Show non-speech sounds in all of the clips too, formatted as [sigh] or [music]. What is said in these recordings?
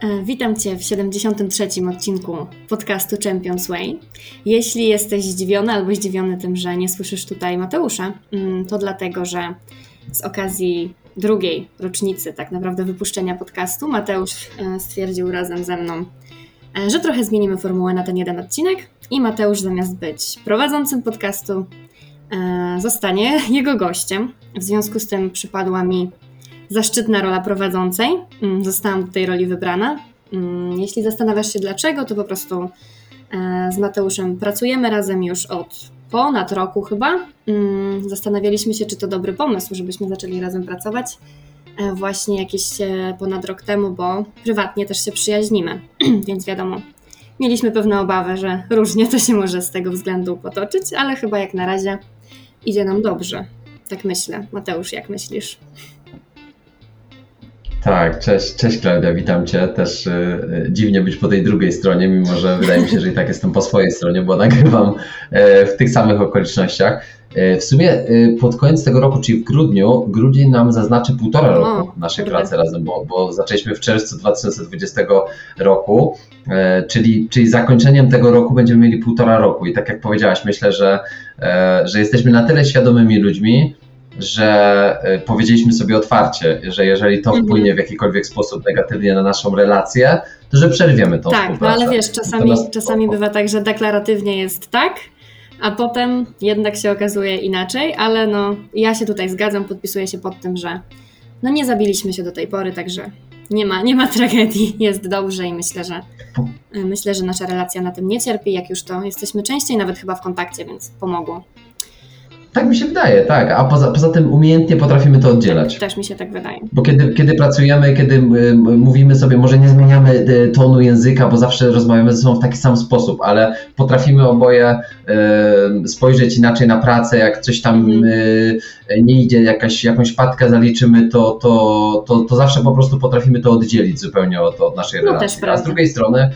E, witam Cię w 73. odcinku podcastu Champions Way. Jeśli jesteś zdziwiony albo zdziwiony tym, że nie słyszysz tutaj Mateusza, mm, to dlatego, że z okazji drugiej rocznicy tak naprawdę wypuszczenia podcastu Mateusz e, stwierdził razem ze mną, e, że trochę zmienimy formułę na ten jeden odcinek i Mateusz zamiast być prowadzącym podcastu zostanie [laughs] jego gościem. W związku z tym przypadła mi zaszczytna rola prowadzącej. Mm, zostałam do tej roli wybrana. Mm, jeśli zastanawiasz się dlaczego, to po prostu e, z Mateuszem pracujemy razem już od ponad roku chyba. Mm, zastanawialiśmy się, czy to dobry pomysł, żebyśmy zaczęli razem pracować e, właśnie jakiś e, ponad rok temu, bo prywatnie też się przyjaźnimy, [clears throat] więc wiadomo, mieliśmy pewne obawy, że różnie to się może z tego względu potoczyć, ale chyba jak na razie idzie nam dobrze. Tak myślę. Mateusz, jak myślisz? Tak, cześć, cześć Klaudia, witam Cię. Też y, dziwnie być po tej drugiej stronie, mimo że wydaje mi się, że i tak jestem po swojej stronie, bo nagrywam y, w tych samych okolicznościach. Y, w sumie pod koniec tego roku, czyli w grudniu, grudzień nam zaznaczy półtora roku naszej pracy razem, bo, bo zaczęliśmy w czerwcu 2020 roku, czyli, czyli zakończeniem tego roku będziemy mieli półtora roku. I tak jak powiedziałaś, myślę, że, że jesteśmy na tyle świadomymi ludźmi, że y, powiedzieliśmy sobie otwarcie, że jeżeli to mhm. wpłynie w jakikolwiek sposób negatywnie na naszą relację, to że przerwiemy tą Tak, no ale wiesz, czasami, czasami bywa tak, że deklaratywnie jest tak, a potem jednak się okazuje inaczej, ale no ja się tutaj zgadzam, podpisuję się pod tym, że no nie zabiliśmy się do tej pory, także nie ma, nie ma tragedii, [laughs] jest dobrze i myślę, że myślę, że nasza relacja na tym nie cierpi, jak już to jesteśmy częściej nawet chyba w kontakcie, więc pomogło. Tak mi się wydaje, tak. A poza, poza tym umiejętnie potrafimy to oddzielać. Też mi się tak wydaje. Bo kiedy, kiedy pracujemy, kiedy mówimy sobie, może nie zmieniamy y, tonu języka, bo zawsze rozmawiamy ze sobą w taki sam sposób, ale potrafimy oboje y, spojrzeć inaczej na pracę, jak coś tam mhm. nie idzie, jakaś, jakąś wpadkę zaliczymy, to, to, to, to zawsze po prostu potrafimy to oddzielić zupełnie od, od naszej no, relacji. A z drugiej strony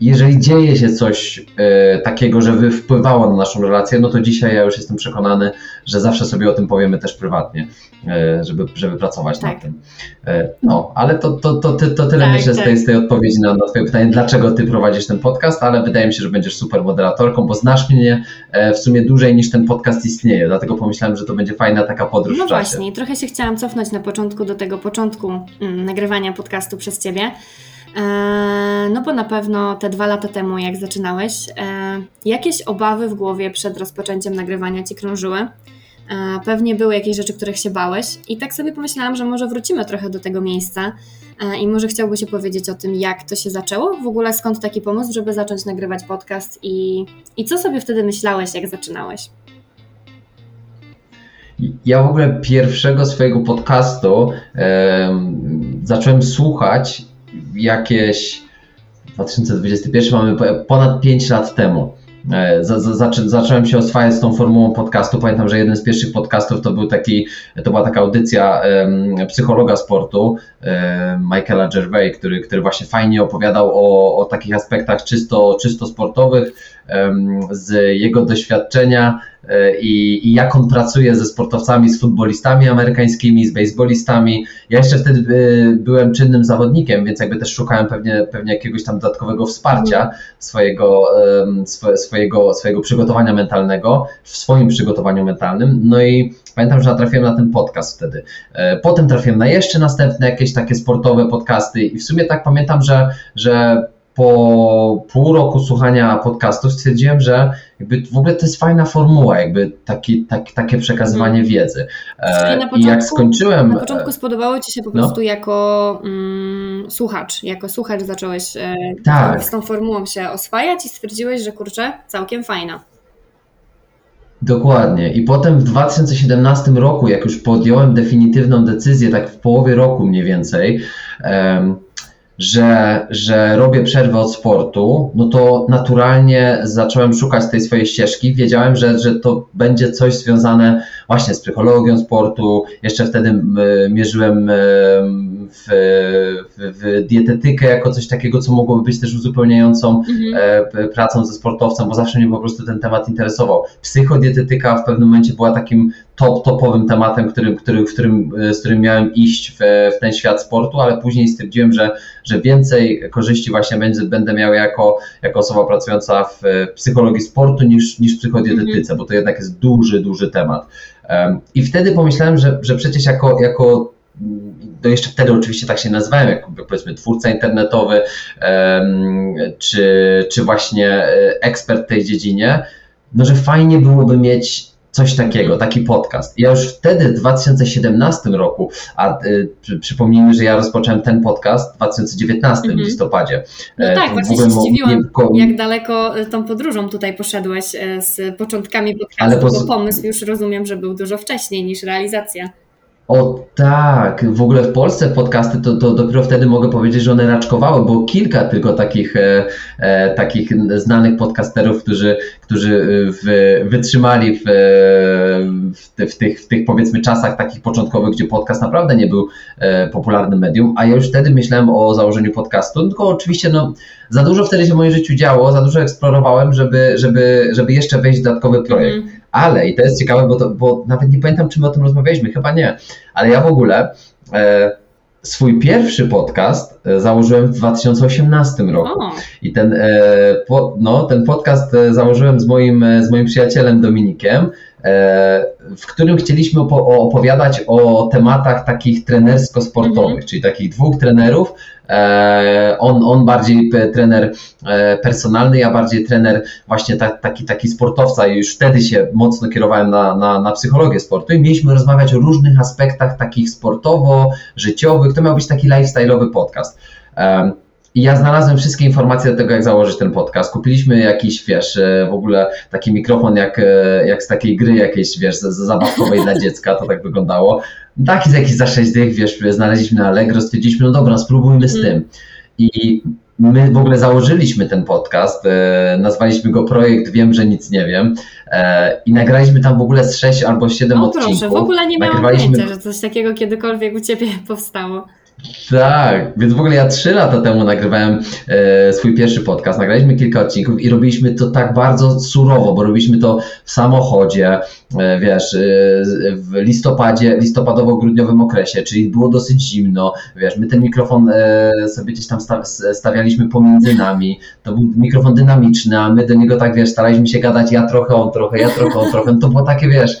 jeżeli dzieje się coś e, takiego, że wpływało na naszą relację, no to dzisiaj ja już jestem przekonany, że zawsze sobie o tym powiemy też prywatnie, e, żeby, żeby pracować tak. nad tym. E, no, ale to, to, to, to, to tyle tak, myślę tak. Z, tej, z tej odpowiedzi na, na Twoje pytanie, dlaczego Ty prowadzisz ten podcast, ale wydaje mi się, że będziesz super moderatorką, bo znasz mnie e, w sumie dłużej niż ten podcast istnieje, dlatego pomyślałem, że to będzie fajna taka podróż No właśnie, trochę się chciałam cofnąć na początku do tego początku mm, nagrywania podcastu przez Ciebie. E, no bo na pewno te dwa lata temu, jak zaczynałeś, e, jakieś obawy w głowie przed rozpoczęciem nagrywania ci krążyły. E, pewnie były jakieś rzeczy, których się bałeś, i tak sobie pomyślałam, że może wrócimy trochę do tego miejsca i może chciałbyś opowiedzieć o tym, jak to się zaczęło, w ogóle skąd taki pomysł, żeby zacząć nagrywać podcast i, i co sobie wtedy myślałeś, jak zaczynałeś? Ja w ogóle pierwszego swojego podcastu zacząłem słuchać jakieś 2021 mamy ponad 5 lat temu. E, zacząłem się oswajać z tą formułą podcastu. Pamiętam, że jeden z pierwszych podcastów to był taki, to była taka audycja um, psychologa sportu um, Michaela Gervais, który, który właśnie fajnie opowiadał o, o takich aspektach czysto, czysto sportowych z jego doświadczenia E, i, i jak on pracuje ze sportowcami, z futbolistami amerykańskimi, z baseballistami. Ja jeszcze wtedy e, byłem czynnym zawodnikiem, więc jakby też szukałem pewnie, pewnie jakiegoś tam dodatkowego wsparcia swojego, swojego, swojego przygotowania mentalnego, w swoim przygotowaniu mentalnym. No i pamiętam, że natrafiłem na ten podcast wtedy. E, potem trafiłem na jeszcze następne jakieś takie sportowe podcasty i w sumie tak pamiętam, że, że po pół roku słuchania podcastów stwierdziłem, że jakby w ogóle to jest fajna formuła, jakby taki, tak, takie przekazywanie hmm. wiedzy. E, początku, I jak skończyłem. Na początku spodobało Ci się po no. prostu jako mm, słuchacz. Jako słuchacz zacząłeś e, tak. z tą formułą się oswajać i stwierdziłeś, że kurczę, całkiem fajna. Dokładnie. I potem w 2017 roku, jak już podjąłem definitywną decyzję, tak w połowie roku mniej więcej, um, że, że robię przerwę od sportu, no to naturalnie zacząłem szukać tej swojej ścieżki. Wiedziałem, że, że to będzie coś związane właśnie z psychologią sportu. Jeszcze wtedy mierzyłem w, w, w dietetykę jako coś takiego, co mogłoby być też uzupełniającą mhm. pracą ze sportowcem, bo zawsze mnie po prostu ten temat interesował. Psychodietetyka w pewnym momencie była takim top, topowym tematem, który, który, w którym, z którym miałem iść w, w ten świat sportu, ale później stwierdziłem, że, że więcej korzyści właśnie będzie, będę miał jako, jako osoba pracująca w psychologii sportu niż, niż w psychodietetyce, -hmm. bo to jednak jest duży, duży temat. I wtedy pomyślałem, że, że przecież jako, jako no jeszcze wtedy oczywiście tak się nazywałem, jak powiedzmy twórca internetowy, czy, czy właśnie e, ekspert w tej dziedzinie, no że fajnie byłoby mieć coś takiego, taki podcast. Ja już wtedy, w 2017 roku, a y, przypomnijmy, że ja rozpocząłem ten podcast w 2019 mm -hmm. listopadzie. No e, tak, właśnie się zdziwiłam, jak daleko e, tą podróżą tutaj poszedłeś e, z początkami podcastu, Ale po... bo pomysł już rozumiem, że był dużo wcześniej niż realizacja. O tak, w ogóle w Polsce podcasty to, to dopiero wtedy mogę powiedzieć, że one raczkowały, bo kilka tylko takich, e, e, takich znanych podcasterów, którzy, którzy e, w, wytrzymali w, w, w, tych, w tych powiedzmy czasach takich początkowych, gdzie podcast naprawdę nie był e, popularnym medium, a ja już wtedy myślałem o założeniu podcastu, tylko oczywiście no, za dużo wtedy się w moim życiu działo, za dużo eksplorowałem, żeby, żeby, żeby jeszcze wejść w dodatkowy projekt. Mm. Ale, i to jest ciekawe, bo, to, bo nawet nie pamiętam, czy my o tym rozmawialiśmy, chyba nie, ale ja w ogóle e, swój pierwszy podcast e, założyłem w 2018 roku. O. I ten, e, po, no, ten podcast e, założyłem z moim, e, z moim przyjacielem Dominikiem, e, w którym chcieliśmy opowiadać o tematach takich trenersko-sportowych, mm -hmm. czyli takich dwóch trenerów, on, on bardziej trener e, personalny, ja bardziej trener właśnie taki, taki sportowca i już wtedy się mocno kierowałem na, na, na psychologię sportu i mieliśmy rozmawiać o różnych aspektach takich sportowo-życiowych. To miał być taki lifestyle'owy podcast. I ja znalazłem wszystkie informacje do tego, jak założyć ten podcast. Kupiliśmy jakiś, wiesz, e, w ogóle taki mikrofon jak, jak z takiej gry jakiejś, wiesz, zabawkowej dla dziecka, to tak wyglądało. Taki z jakiś za 6 dych, wiesz, znaleźliśmy na Allegro, stwierdziliśmy, no dobra, spróbujmy z mhm. tym. I my w ogóle założyliśmy ten podcast, e, nazwaliśmy go Projekt Wiem, że nic nie wiem e, i nagraliśmy tam w ogóle z 6 albo 7 o, odcinków. proszę, w ogóle nie miałam pojęcia, że coś takiego kiedykolwiek u Ciebie [laughs] powstało. Tak, więc w ogóle ja trzy lata temu nagrywałem e, swój pierwszy podcast, nagraliśmy kilka odcinków i robiliśmy to tak bardzo surowo, bo robiliśmy to w samochodzie, e, wiesz, e, w listopadzie, listopadowo-grudniowym okresie, czyli było dosyć zimno, wiesz, my ten mikrofon e, sobie gdzieś tam stawialiśmy pomiędzy nami, to był mikrofon dynamiczny, a my do niego tak, wiesz, staraliśmy się gadać ja trochę, on trochę, ja trochę, on trochę, no to było takie, wiesz,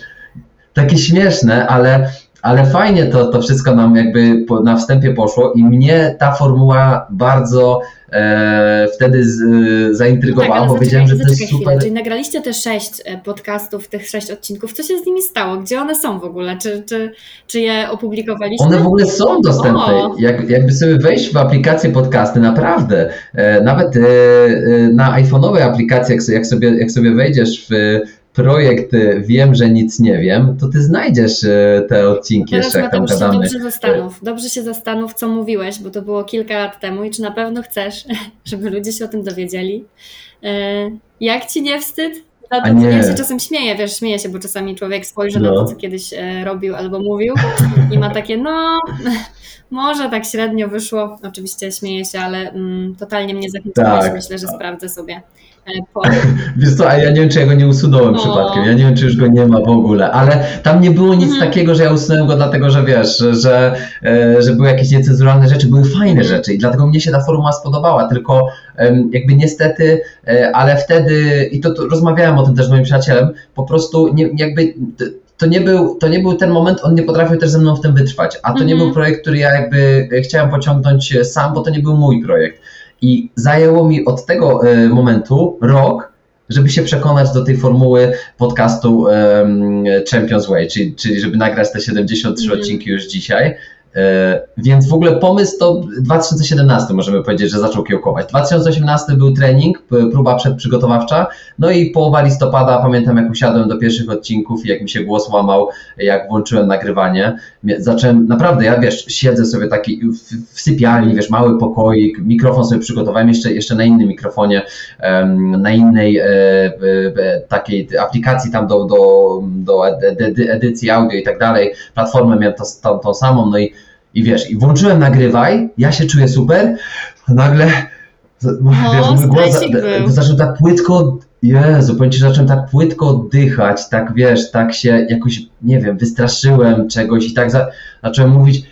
takie śmieszne, ale ale fajnie to, to wszystko nam jakby na wstępie poszło i mnie ta formuła bardzo e, wtedy z, e, zaintrygowała, no tak, bo wiedziałem, że to jest super. Chwilę. Czyli nagraliście te sześć e, podcastów, tych sześć odcinków. Co się z nimi stało? Gdzie one są w ogóle? Czy, czy, czy je opublikowaliście? One w ogóle są dostępne. Jak, jakby sobie wejść w aplikację podcasty, naprawdę. E, nawet e, e na iPhone'owej aplikacji, jak, jak, sobie, jak sobie wejdziesz w projekt y, Wiem, że nic nie wiem, to ty znajdziesz y, te odcinki Teraz jeszcze, jak tam gadamy. Dobrze zastanów, dobrze się zastanów, co mówiłeś, bo to było kilka lat temu i czy na pewno chcesz, [laughs] żeby ludzie się o tym dowiedzieli. Y, jak ci nie wstyd? A nie. Ja się czasem śmieję, wiesz, śmieję się, bo czasami człowiek spojrzy no. na to, co kiedyś robił albo mówił i ma takie, no, może tak średnio wyszło. Oczywiście śmieję się, ale mm, totalnie mnie zachęciłeś. Tak. Myślę, że sprawdzę sobie [laughs] po... Wiesz co, a ja nie wiem, czy ja go nie usunąłem o. przypadkiem. Ja nie wiem, czy już go nie ma w ogóle, ale tam nie było nic mhm. takiego, że ja usunąłem go dlatego, że wiesz, że, że, e, były jakieś niecenzuralne rzeczy, były fajne mhm. rzeczy i dlatego mnie się ta formuła spodobała, tylko jakby niestety, e, ale wtedy, i to, to rozmawiałem o tym też z moim przyjacielem, po prostu nie, jakby to nie, był, to nie był ten moment, on nie potrafił też ze mną w tym wytrwać, a to nie mhm. był projekt, który ja jakby chciałem pociągnąć sam, bo to nie był mój projekt. I zajęło mi od tego e, momentu rok, żeby się przekonać do tej formuły podcastu um, Champions Way, czyli, czyli żeby nagrać te 73 mm. odcinki już dzisiaj. E, więc w ogóle pomysł to 2017 możemy powiedzieć, że zaczął kiełkować. 2018 był trening, próba przedprzygotowawcza, no i połowa listopada, pamiętam jak usiadłem do pierwszych odcinków i jak mi się głos łamał, jak włączyłem nagrywanie. Zacząłem, naprawdę, ja wiesz, siedzę sobie taki w, w sypialni, wiesz, mały pokoik, mikrofon sobie przygotowałem jeszcze, jeszcze na innym mikrofonie, na innej e, takiej aplikacji tam do, do, do edycji audio i tak dalej. Platformę miałem tą, tą samą, no i i wiesz, i włączyłem nagrywaj, ja się czuję super, nagle no, wiesz, mój głos zaczął tak płytko, Jezu, powiem Ci, zacząłem tak płytko oddychać, tak wiesz, tak się jakoś, nie wiem, wystraszyłem czegoś i tak za, zacząłem mówić,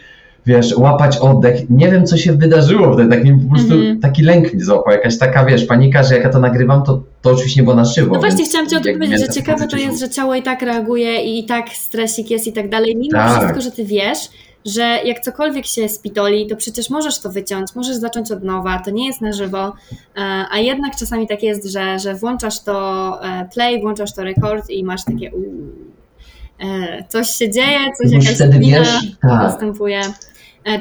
wiesz, łapać oddech. Nie wiem, co się wydarzyło wtedy, tak mi po prostu mm -hmm. taki lęk mi złapał, jakaś taka, wiesz, panika, że jak ja to nagrywam, to, to oczywiście nie było na żywo. No właśnie, chciałam Ci o tym powiedzieć, że ciekawe to jest, że ciało i tak reaguje i tak stresik jest i tak dalej, mimo tak. wszystko, że Ty wiesz, że jak cokolwiek się spitoli, to przecież możesz to wyciąć, możesz zacząć od nowa, to nie jest na żywo, e, a jednak czasami tak jest, że, że włączasz to e, play, włączasz to record i masz takie uu, e, coś się dzieje, coś jakaś zmiana tak. następuje.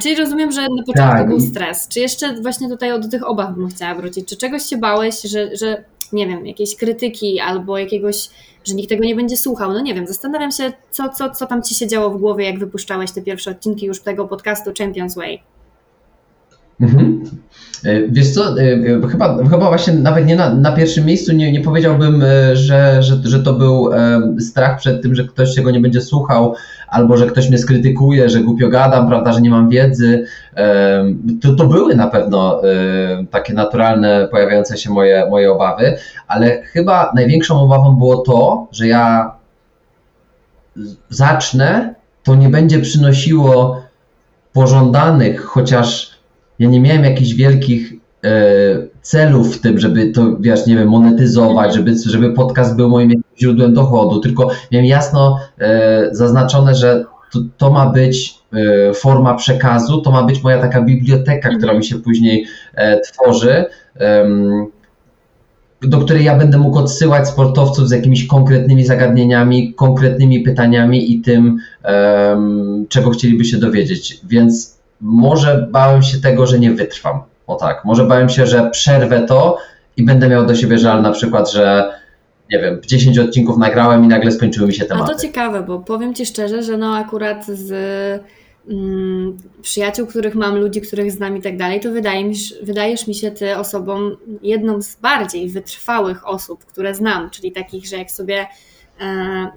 Czyli rozumiem, że na początku tak. był stres. Czy jeszcze właśnie tutaj do tych obaw bym chciała wrócić? Czy czegoś się bałeś, że, że nie wiem, jakiejś krytyki albo jakiegoś że nikt tego nie będzie słuchał. No nie wiem, zastanawiam się, co, co, co tam ci się działo w głowie, jak wypuszczałeś te pierwsze odcinki już tego podcastu Champions Way. Mhm. E, wiesz co, e, e, chyba, chyba właśnie nawet nie na, na pierwszym miejscu nie, nie powiedziałbym, że, że, że to był strach przed tym, że ktoś się go nie będzie słuchał, albo że ktoś mnie skrytykuje, że głupio gadam, prawda, że nie mam wiedzy. To, to były na pewno takie naturalne, pojawiające się moje, moje obawy, ale chyba największą obawą było to, że ja zacznę, to nie będzie przynosiło pożądanych, chociaż ja nie miałem jakichś wielkich e, celów w tym, żeby to, wiesz, nie wiem, monetyzować, żeby, żeby podcast był moim źródłem dochodu, tylko miałem jasno e, zaznaczone, że to, to ma być e, forma przekazu, to ma być moja taka biblioteka, która mi się później tworzy, do której ja będę mógł odsyłać sportowców z jakimiś konkretnymi zagadnieniami, konkretnymi pytaniami i tym, czego chcieliby się dowiedzieć. Więc może bałem się tego, że nie wytrwam. O tak, może bałem się, że przerwę to i będę miał do siebie żal na przykład, że nie wiem, 10 odcinków nagrałem i nagle skończyły mi się tematy. A to ciekawe, bo powiem Ci szczerze, że no akurat z mm, przyjaciół, których mam, ludzi, których znam i tak dalej, to wydaje mi, wydajesz mi się Ty osobą, jedną z bardziej wytrwałych osób, które znam, czyli takich, że jak sobie e,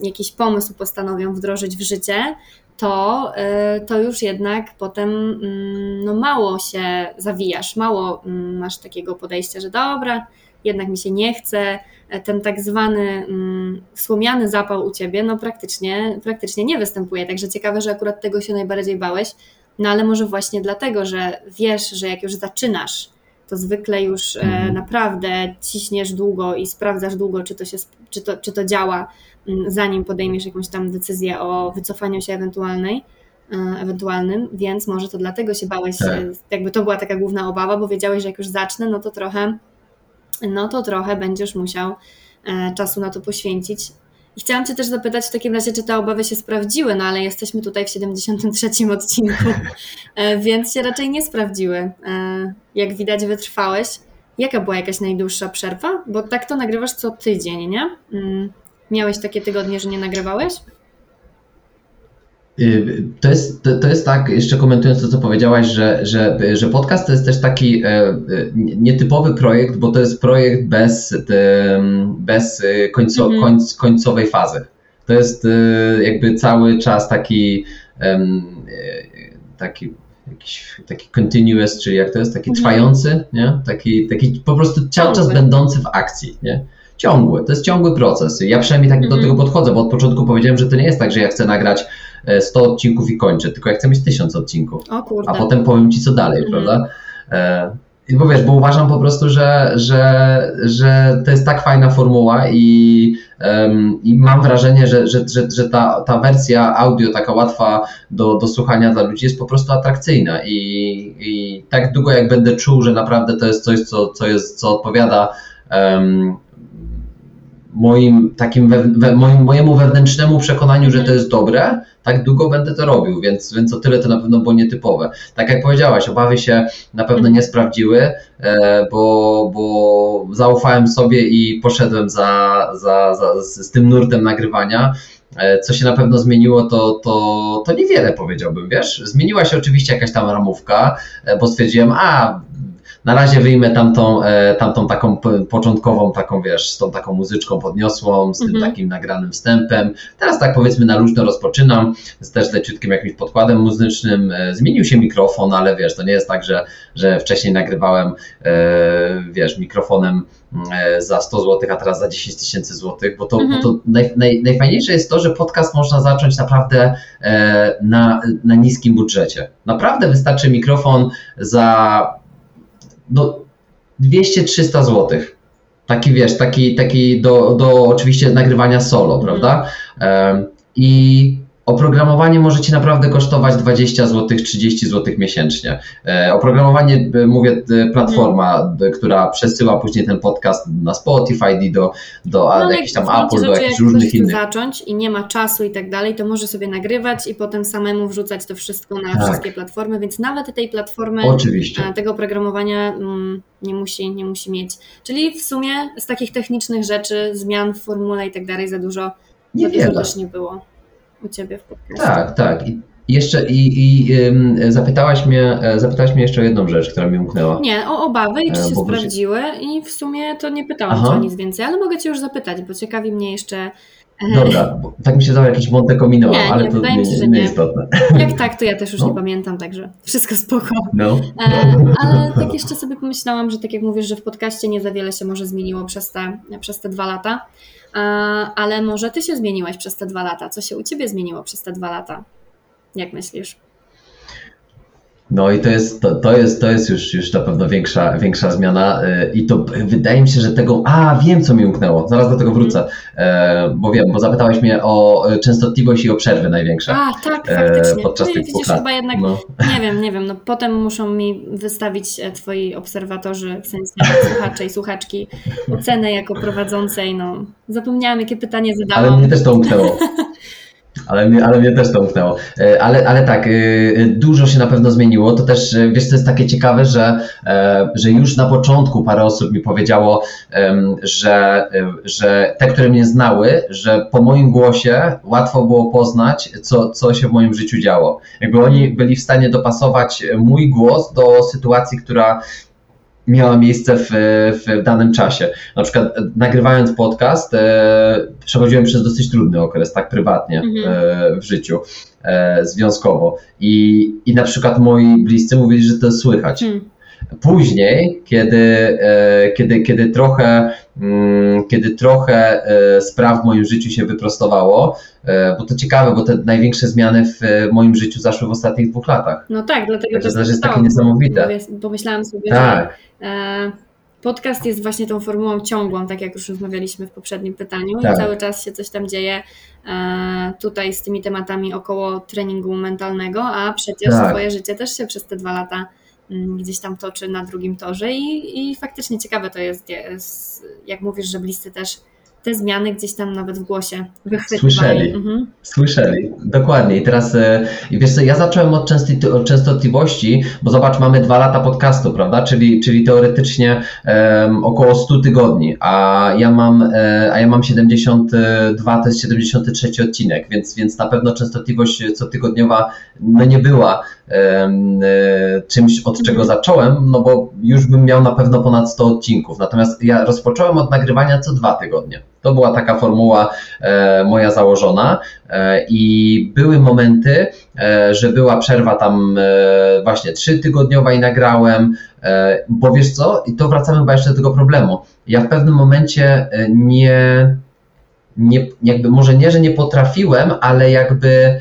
jakiś pomysł postanowią wdrożyć w życie, to, y, to już jednak potem mm, no, mało się zawijasz, mało mm, masz takiego podejścia, że dobra, jednak mi się nie chce, ten tak zwany mm, słomiany zapał u ciebie, no praktycznie, praktycznie nie występuje. Także ciekawe, że akurat tego się najbardziej bałeś, no ale może właśnie dlatego, że wiesz, że jak już zaczynasz, to zwykle już mm. naprawdę ciśniesz długo i sprawdzasz długo, czy to, się, czy to, czy to działa, zanim podejmiesz jakąś tam decyzję o wycofaniu się ewentualnej, e, ewentualnym, więc może to dlatego się bałeś, tak. jakby to była taka główna obawa, bo wiedziałeś, że jak już zacznę, no to trochę, no to trochę będziesz musiał e, czasu na to poświęcić. I chciałam Cię też zapytać w takim razie, czy te obawy się sprawdziły, no ale jesteśmy tutaj w 73 odcinku, e, więc się raczej nie sprawdziły. Jak widać, wytrwałeś. Jaka była jakaś najdłuższa przerwa? Bo tak to nagrywasz co tydzień, nie? Mm. Miałeś takie tygodnie, że nie nagrywałeś? Y, to jest, to, to, jest tak, jeszcze komentując to, co powiedziałaś, że, że, że podcast to jest też taki e, e, nietypowy projekt, bo to jest projekt bez, bez końco, mhm. końc, końcowej fazy. To jest e, jakby cały czas taki, taki jakiś taki continuous, czyli jak to jest, taki mhm. trwający, nie? Taki, taki po prostu cały czas będący w akcji. Nie? Ciągły. To jest ciągły proces. Ja przynajmniej tak do mhm. tego podchodzę, bo od początku powiedziałem, że to nie jest tak, że ja chcę nagrać 100 e, odcinków i kończę, tylko ja chcę mieć 1000 odcinków. A potem powiem Ci, co dalej, mhm. prawda? E, bo wiesz, bo uważam po prostu, że, że, że to jest tak fajna formuła i, um, i mam wrażenie, że, że, że, że ta, ta wersja audio taka łatwa do, do słuchania dla ludzi jest po prostu atrakcyjna i, i tak długo jak będę czuł, że naprawdę to jest coś, co, co, jest, co odpowiada um, moim takim we, we, moim, mojemu wewnętrznemu przekonaniu, że to jest dobre, tak długo będę to robił, więc, więc o tyle to na pewno było nietypowe. Tak jak powiedziałaś, obawy się na pewno nie sprawdziły, e, bo, bo zaufałem sobie i poszedłem za, za, za, z, z tym nurtem nagrywania. E, co się na pewno zmieniło, to, to, to niewiele powiedziałbym, wiesz? Zmieniła się oczywiście jakaś tam ramówka, e, bo stwierdziłem, a na razie wyjmę tamtą, e, tamtą taką początkową, taką wiesz, z tą taką muzyczką podniosłą, z tym mhm. takim nagranym wstępem. Teraz tak powiedzmy na luźno rozpoczynam, z też leciutkim jakimś podkładem muzycznym. Zmienił się mikrofon, ale wiesz, to nie jest tak, że, że wcześniej nagrywałem, wiesz, mikrofonem E, za 100 zł, a teraz za 10 tysięcy złotych, bo to, mhm. bo to naj, naj, najfajniejsze jest to, że podcast można zacząć naprawdę e, na, na niskim budżecie. Naprawdę wystarczy mikrofon za no, 200-300 złotych. Taki wiesz, taki, taki do, do oczywiście nagrywania solo, mhm. prawda? I Oprogramowanie może Ci naprawdę kosztować 20 zł, 30 zł miesięcznie. E, oprogramowanie, e, mówię, e, platforma, która przesyła później ten podcast na Spotify, do, do no, jakichś tam Apple, do jakichś różnych innych. zacząć i nie ma czasu i tak dalej, to może sobie nagrywać i potem samemu wrzucać to wszystko na tak. wszystkie platformy, więc nawet tej platformy, Oczywiście. tego oprogramowania mm, nie musi, nie musi mieć. Czyli w sumie z takich technicznych rzeczy, zmian w formule i tak dalej za dużo, za dużo też nie było u Ciebie w podcaście. Tak, tak. I jeszcze i, i zapytałaś, mnie, e, zapytałaś mnie jeszcze o jedną rzecz, która mi umknęła. Nie, o obawy i czy e, się sprawdziły i w sumie to nie pytałam Aha. o nic więcej, ale mogę Cię już zapytać, bo ciekawi mnie jeszcze [laughs] Dobra, tak mi się zdało jakiś Monte Comino, nie, ale nie, to nie, się, nie, istotne. [laughs] Jak tak, to ja też już no. nie pamiętam, także wszystko spoko. No. ale tak jeszcze sobie pomyślałam, że tak jak mówisz, że w podcaście nie za wiele się może zmieniło przez te, przez te dwa lata ale może ty się zmieniłaś przez te dwa lata. Co się u ciebie zmieniło przez te dwa lata? Jak myślisz? No i to jest, to, to, jest, to jest już, już na pewno większa, większa zmiana y, i to wydaje mi się, że tego, a wiem co mi umknęło, zaraz do tego wrócę, e, bo wiem, bo zapytałeś mnie o częstotliwość i o przerwy największe. A, tak, e, faktycznie. Podczas no, tych widzisz, chyba jednak, no. nie wiem, nie wiem, no potem muszą mi wystawić e, twoi obserwatorzy, w sensie słuchacze i słuchaczki, [laughs] ocenę jako prowadzącej, no. Zapomniałam, jakie pytanie zadałam. Ale mnie też to umknęło. [laughs] Ale mnie, ale mnie też to. E, ale, ale tak, e, e, dużo się na pewno zmieniło. To też, wiesz, to jest takie ciekawe, że, że już na początku parę osób mi powiedziało, że, że te, które mnie znały, że po moim głosie łatwo było poznać, co, co się w moim życiu działo. Jakby oni byli w stanie dopasować mój głos do sytuacji, która miała miejsce w, w danym czasie. Na przykład e, nagrywając podcast, e, przechodziłem przez dosyć trudny okres, tak prywatnie mhm. e, w życiu, e, związkowo. I, I na przykład moi bliscy mówili, że to słychać. Mhm. Później, kiedy, e, kiedy, kiedy trochę, mm, kiedy trochę e, spraw w moim życiu się wyprostowało, bo to ciekawe, bo te największe zmiany w moim życiu zaszły w ostatnich dwóch latach. No tak, dlatego Także to też jest takie niesamowite. Pomyślałam sobie, tak. że podcast jest właśnie tą formułą ciągłą, tak jak już rozmawialiśmy w poprzednim pytaniu tak. i cały czas się coś tam dzieje tutaj z tymi tematami około treningu mentalnego, a przecież tak. twoje życie też się przez te dwa lata mm, gdzieś tam toczy na drugim torze i, i faktycznie ciekawe to jest, jak mówisz, że bliscy też te zmiany gdzieś tam nawet w głosie wychwytywali. Słyszeli, mhm. słyszeli, dokładnie. I teraz, e, wiesz co, ja zacząłem od, częsty, od częstotliwości, bo zobacz, mamy dwa lata podcastu, prawda, czyli, czyli teoretycznie um, około 100 tygodni, a ja mam, e, a ja mam 72, to jest 73 odcinek, więc, więc na pewno częstotliwość cotygodniowa no nie była E, czymś, od czego zacząłem, no bo już bym miał na pewno ponad 100 odcinków. Natomiast ja rozpocząłem od nagrywania co dwa tygodnie. To była taka formuła e, moja założona e, i były momenty, że była przerwa tam właśnie trzytygodniowa i nagrałem, bo wiesz co, i to wracamy chyba jeszcze do tego problemu. Ja w pewnym momencie nie, nie jakby może nie, że nie potrafiłem, ale jakby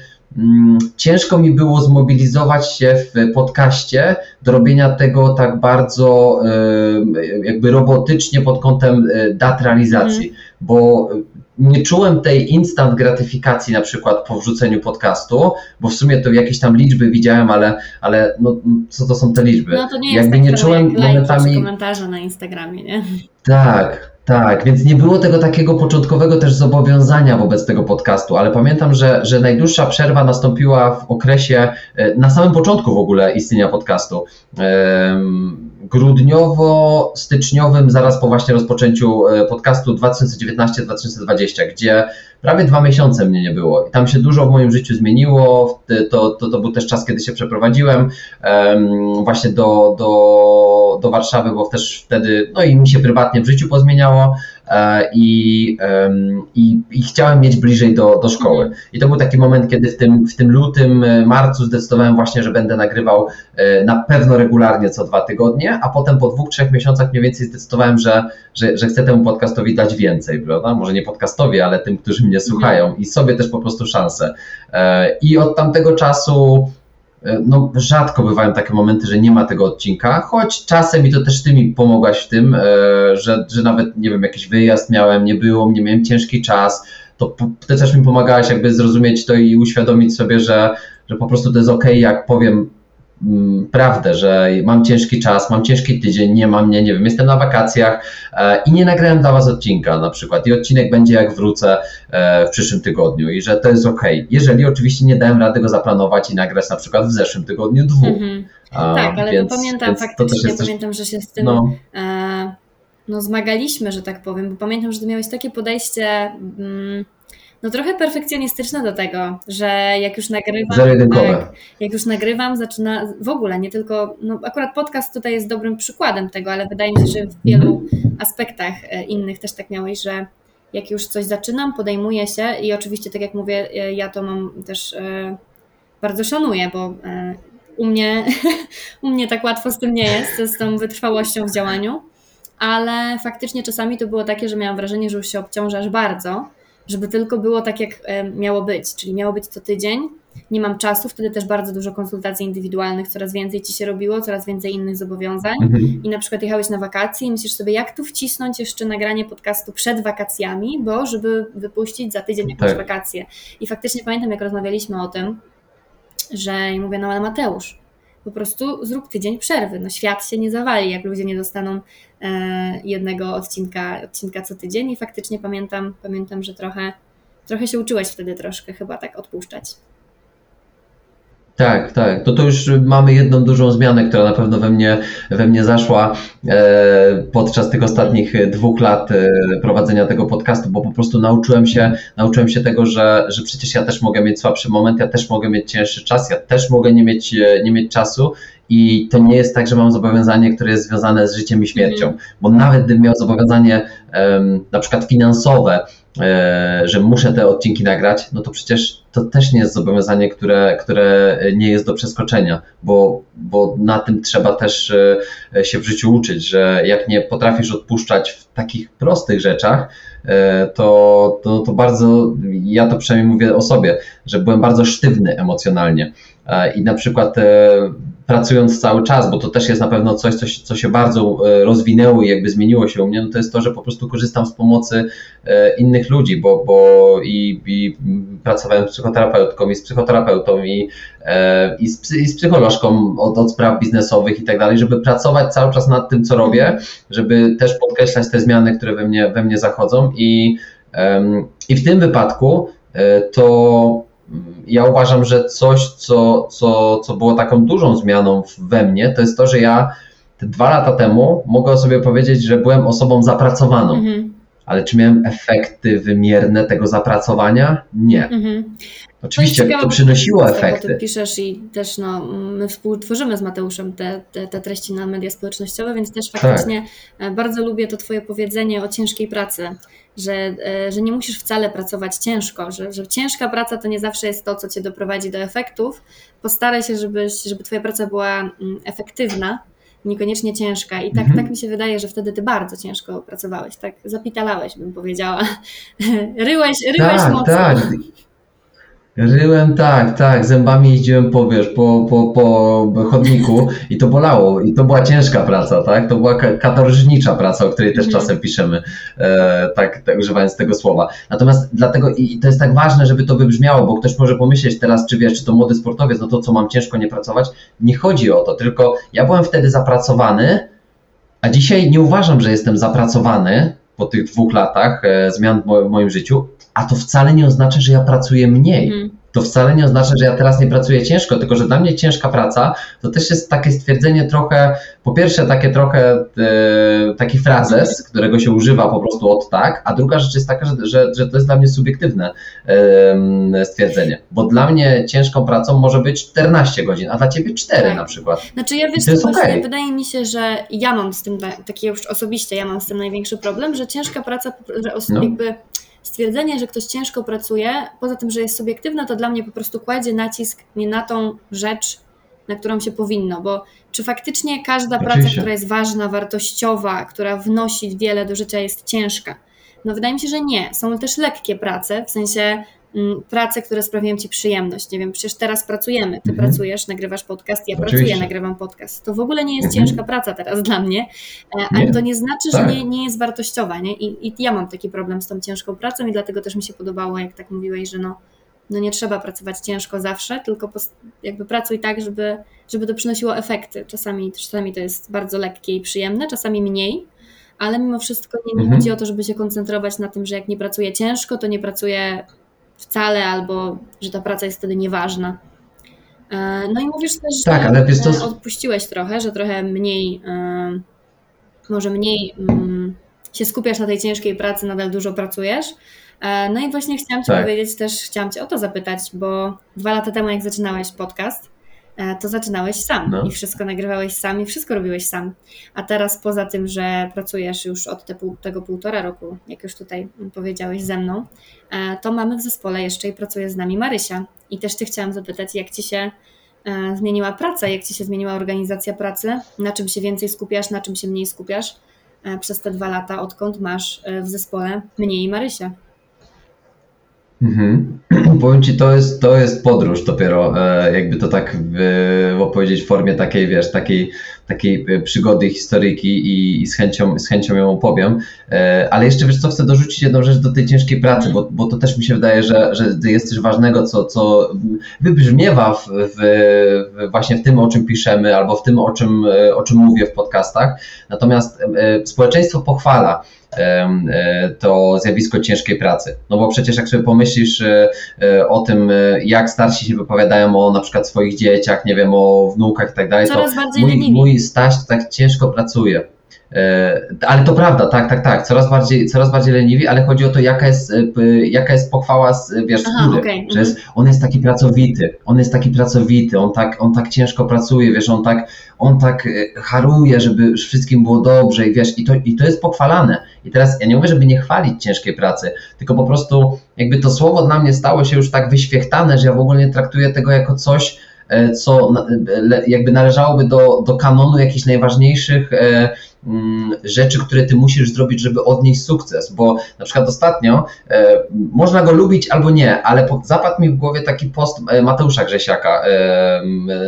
ciężko mi było zmobilizować się w podcaście do robienia tego tak bardzo jakby robotycznie pod kątem e, dat realizacji, mm. bo nie czułem tej instant gratyfikacji na przykład po wrzuceniu podcastu, bo w sumie to jakieś tam liczby widziałem, ale, ale no, co to są te liczby? No to nie jest Jakby tak nie czułem jak momentami komentarze na Instagramie, nie? Tak, Tak, więc nie było tego takiego początkowego też zobowiązania wobec tego podcastu, ale pamiętam, że, że najdłuższa przerwa nastąpiła w okresie, e, na samym początku w ogóle istnienia podcastu. Grudniowo-styczniowym, zaraz po właśnie rozpoczęciu e, podcastu 2019-2020, gdzie prawie dwa miesiące mnie nie było. I tam się dużo w moim życiu zmieniło. To, to, to był też czas, kiedy się przeprowadziłem właśnie do, do, do Warszawy, bo też wtedy, no i mi się prywatnie w życiu pozmieniało. E, i, i, i, chciałem mieć bliżej do, do szkoły. I to był taki moment, kiedy w tym, w tym lutym, e, marcu zdecydowałem właśnie, że będę nagrywał e, na pewno regularnie co dwa tygodnie, a potem po dwóch, trzech miesiącach mniej więcej zdecydowałem, że, że, że chcę temu podcastowi dać więcej, prawda? Może nie podcastowi, ale tym, którzy mnie słuchają i sobie też po prostu szansę. I od tamtego czasu no, rzadko bywają takie momenty, że nie ma tego odcinka, choć czasem i to też ty mi pomogłaś w tym, e, że, że nawet, nie wiem, jakiś wyjazd miałem, nie było mnie, miałem ciężki czas, to ty też mi pomagałaś jakby zrozumieć to i uświadomić sobie, że, że po prostu to jest ok, jak powiem prawdę, że mam ciężki czas, mam ciężki tydzień, nie mam mnie, nie wiem, jestem na wakacjach e, i nie nagrałem dla Was odcinka na przykład i odcinek będzie jak wrócę e, w przyszłym tygodniu i że to jest ok. Jeżeli oczywiście nie dałem rady go zaplanować i nagrać na przykład w zeszłym tygodniu dwóch. Mm-hmm. tak, ale więc, pamiętam więc faktycznie, coś... pamiętam, że się z tym no. E, no, zmagaliśmy, że tak powiem, bo pamiętam, że ty miałeś takie podejście... Mm, no trochę perfekcjonistyczne do tego, że jak już nagrywam, tak, jak już nagrywam, zaczyna w ogóle, nie tylko, no akurat podcast tutaj jest dobrym przykładem tego, ale wydaje mi się, że w wielu aspektach e, innych też tak miałeś, że jak już coś zaczynam, podejmuję się i oczywiście, tak jak mówię, e, ja to mam też e, bardzo szanuję, bo u mnie, [laughs] u mnie tak łatwo z tym nie jest, z tą wytrwałością w działaniu, ale faktycznie czasami to było takie, że miałam wrażenie, że już się obciążasz bardzo, żeby tylko było tak, jak miało być, czyli miało być co tydzień. Nie mam czasu, wtedy też bardzo dużo konsultacji indywidualnych, coraz więcej ci się robiło, coraz więcej innych zobowiązań. Mhm. I na przykład jechałeś na wakacje i myślisz sobie, jak tu wcisnąć jeszcze nagranie podcastu przed wakacjami, bo żeby wypuścić za tydzień jakąś tak. wakacje. I faktycznie pamiętam, jak rozmawialiśmy o tym, że mówię, no ale Mateusz, po prostu zrób tydzień przerwy. No świat się nie zawali, jak ludzie nie dostaną e, jednego odcinka, odcinka co tydzień i faktycznie pamiętam, pamiętam, że trochę, trochę się uczyłeś wtedy troszkę chyba tak odpuszczać. Tak, tak. To to już mamy jedną dużą zmianę, która na pewno we mnie, we mnie zaszła e, podczas tych ostatnich dwóch lat e, prowadzenia tego podcastu, bo po prostu nauczyłem się, nauczyłem się tego, że, że przecież ja też mogę mieć słabszy moment, ja też mogę mieć cięższy czas, ja też mogę nie mieć, e, nie mieć czasu i to nie jest tak, że mam zobowiązanie, które jest związane z życiem i śmiercią, mm. bo nawet gdybym miał zobowiązanie na przykład finansowe, E, że muszę te odcinki nagrać, no to przecież to też nie jest zobowiązanie, które, które nie jest do przeskoczenia, bo, bo na tym trzeba też e, się w życiu uczyć, że jak nie potrafisz odpuszczać w takich prostych rzeczach, e, to, to, to bardzo, ja to przynajmniej mówię o sobie, że byłem bardzo sztywny emocjonalnie. I na przykład pracując cały czas, bo to też jest na pewno coś, co się, co się bardzo e, rozwinęło i jakby zmieniło się u mnie, no to jest to, że po prostu korzystam z pomocy e, innych ludzi, bo, bo i, i pracowałem z psychoterapeutką i z psychoterapeutą i, e, i, z, i z psycholożką od, od spraw biznesowych i tak dalej, żeby pracować cały czas nad tym, co robię, żeby też podkreślać te zmiany, które we mnie, we mnie zachodzą i, i w tym wypadku to ja uważam, że coś, co, co, co było taką dużą zmianą we mnie, to jest to, że ja te dwa lata temu mogę sobie powiedzieć, że byłem osobą zapracowaną. Mhm. Ale czy miałem efekty wymierne tego zapracowania? Nie. Mhm. Oczywiście to, to przynosiło efekty. Ty piszesz i też no, my współtworzymy z Mateuszem te, te, te treści na media społecznościowe, więc też tak. faktycznie tak. bardzo lubię to Twoje powiedzenie o ciężkiej pracy, że, e, że nie musisz wcale pracować ciężko, że, że ciężka praca to nie zawsze jest to, co Cię doprowadzi do efektów. Postaraj się, żebyś, żeby Twoja praca była mm, efektywna, niekoniecznie ciężka. I tak, mhm. tak mi się wydaje, że wtedy Ty bardzo ciężko pracowałeś, tak zapitalałeś, bym powiedziała. [laughs] ryłeś, ryłeś tak, mocno. Tak. Ryłem tak, tak, zębami jeździłem po, wiesz, po, po, po chodniku i to bolało. I to była ciężka praca, tak? To była katorżnicza praca, o której też mm. czasem piszemy, e, tak, tak, używając tego słowa. Natomiast dlatego, i to jest tak ważne, żeby to wybrzmiało, bo ktoś może pomyśleć teraz, czy wiesz, czy to młody sportowiec, no to co mam ciężko nie pracować. Nie chodzi o to, tylko ja byłem wtedy zapracowany, a dzisiaj nie uważam, że jestem zapracowany, po tych dwóch latach e, zmian w moim życiu, a to wcale nie oznacza, że ja pracuję mniej. Mhm to wcale nie oznacza, że ja teraz nie pracuję ciężko, tylko że dla mnie ciężka praca to też jest takie stwierdzenie trochę, po pierwsze takie trochę e, taki frazes, którego się używa po prostu od tak, a druga rzecz jest taka, że, że, że to jest dla mnie subiektywne e, stwierdzenie, bo dla mnie ciężką pracą może być 14 godzin, a dla ciebie 4 tak. na przykład. Znaczy ja wiesz, to jest okay. wydaje mi się, że ja mam z tym, takie już osobiście, ja mam z tym największy problem, że ciężka praca, że no. jakby stwierdzenie, że ktoś ciężko pracuje, poza tym, że jest subiektywne, to dla mnie po prostu kładzie nacisk nie na tą rzecz, na którą się powinno, bo czy faktycznie każda Oczywiście. praca, która jest ważna, wartościowa, która wnosi wiele do życia, jest ciężka? No wydaje mi się, że nie. Są też lekkie prace, w sensie prace, które sprawiają Ci przyjemność. Nie wiem, przecież teraz pracujemy, Ty mhm. pracujesz, nagrywasz podcast, ja Oczywiście. pracuję, nagrywam podcast. To w ogóle nie jest mhm. ciężka praca teraz dla mnie, ale to nie znaczy, tak. że nie, nie jest wartościowa. Nie? I, I ja mam taki problem z tą ciężką pracą i dlatego też mi się podobało, jak tak mówiłeś, że no, no nie trzeba pracować ciężko zawsze, tylko jakby pracuj tak, żeby, żeby to przynosiło efekty. Czasami, czasami to jest bardzo lekkie i przyjemne, czasami mniej, ale mimo wszystko nie, nie mhm. chodzi o to, żeby się koncentrować na tym, że jak nie pracuję ciężko, to nie pracuję wcale, albo że ta praca jest wtedy nieważna. E, no i mówisz też, tak, że ale to... odpuściłeś trochę, że trochę mniej, e, może mniej mm, się skupiasz na tej ciężkiej pracy, nadal dużo pracujesz. E, no i właśnie chciałam Cię tak. powiedzieć też, chciałam Cię o to zapytać, bo dwa lata temu, jak zaczynałeś podcast, E, to zaczynałeś sam no. i wszystko nagrywałeś sam i wszystko robiłeś sam. A teraz poza tym, że pracujesz już od te pół, tego półtora roku, jak już tutaj powiedziałeś ze mną, e, to mamy w zespole jeszcze i pracuje z nami Marysia. I też Ty chciałam zapytać, jak Ci się e, zmieniła praca, jak Ci się zmieniła organizacja pracy, na czym się więcej skupiasz, na czym się mniej skupiasz przez te dwa lata, odkąd masz w zespole mnie i Marysia. Mhm. [clears throat] Powiem Ci, to jest, to jest podróż dopiero, e, jakby to tak w, opowiedzieć w formie takiej, wiesz, takiej, takiej e, przygody, historyjki i, i z, chęcią, z chęcią ją opowiem. E, ale jeszcze, wiesz co, chcę dorzucić jedną rzecz do tej ciężkiej pracy, bo, bo to też mi się wydaje, że, że jest coś ważnego, co, co wybrzmiewa w, w, właśnie w tym, o czym piszemy, albo w tym, o czym, o czym mówię w podcastach. Natomiast społeczeństwo pochwala E, to zjawisko ciężkiej pracy. No bo przecież jak sobie pomyślisz e, e, o tym, jak starsi się wypowiadają o na przykład swoich dzieciach, nie wiem, o wnukach i tak dalej, to mój, mój Staś tak ciężko pracuje. Ale to prawda, tak, tak, tak. Coraz bardziej, coraz bardziej leniwi, ale chodzi o to, jaka jest, jaka jest pochwała z, wiesz, Aha, okay. że jest, mhm. on jest taki pracowity, on jest taki pracowity, on tak, on tak ciężko pracuje, wiesz, on tak, on tak haruje, żeby wszystkim było dobrze i wiesz, i to, i to jest pochwalane. I teraz ja nie mówię, żeby nie chwalić ciężkiej pracy, tylko po prostu jakby to słowo dla mnie stało się już tak wyświechtane, że ja w ogóle nie traktuję tego jako coś, e, co jakby należałoby do, do kanonu jakichś najważniejszych e, mm, rzeczy, które ty musisz zrobić, żeby odnieść sukces, bo na przykład ostatnio e, można go lubić albo nie, ale zapadł mi w głowie taki post Mateusza Grzesiaka,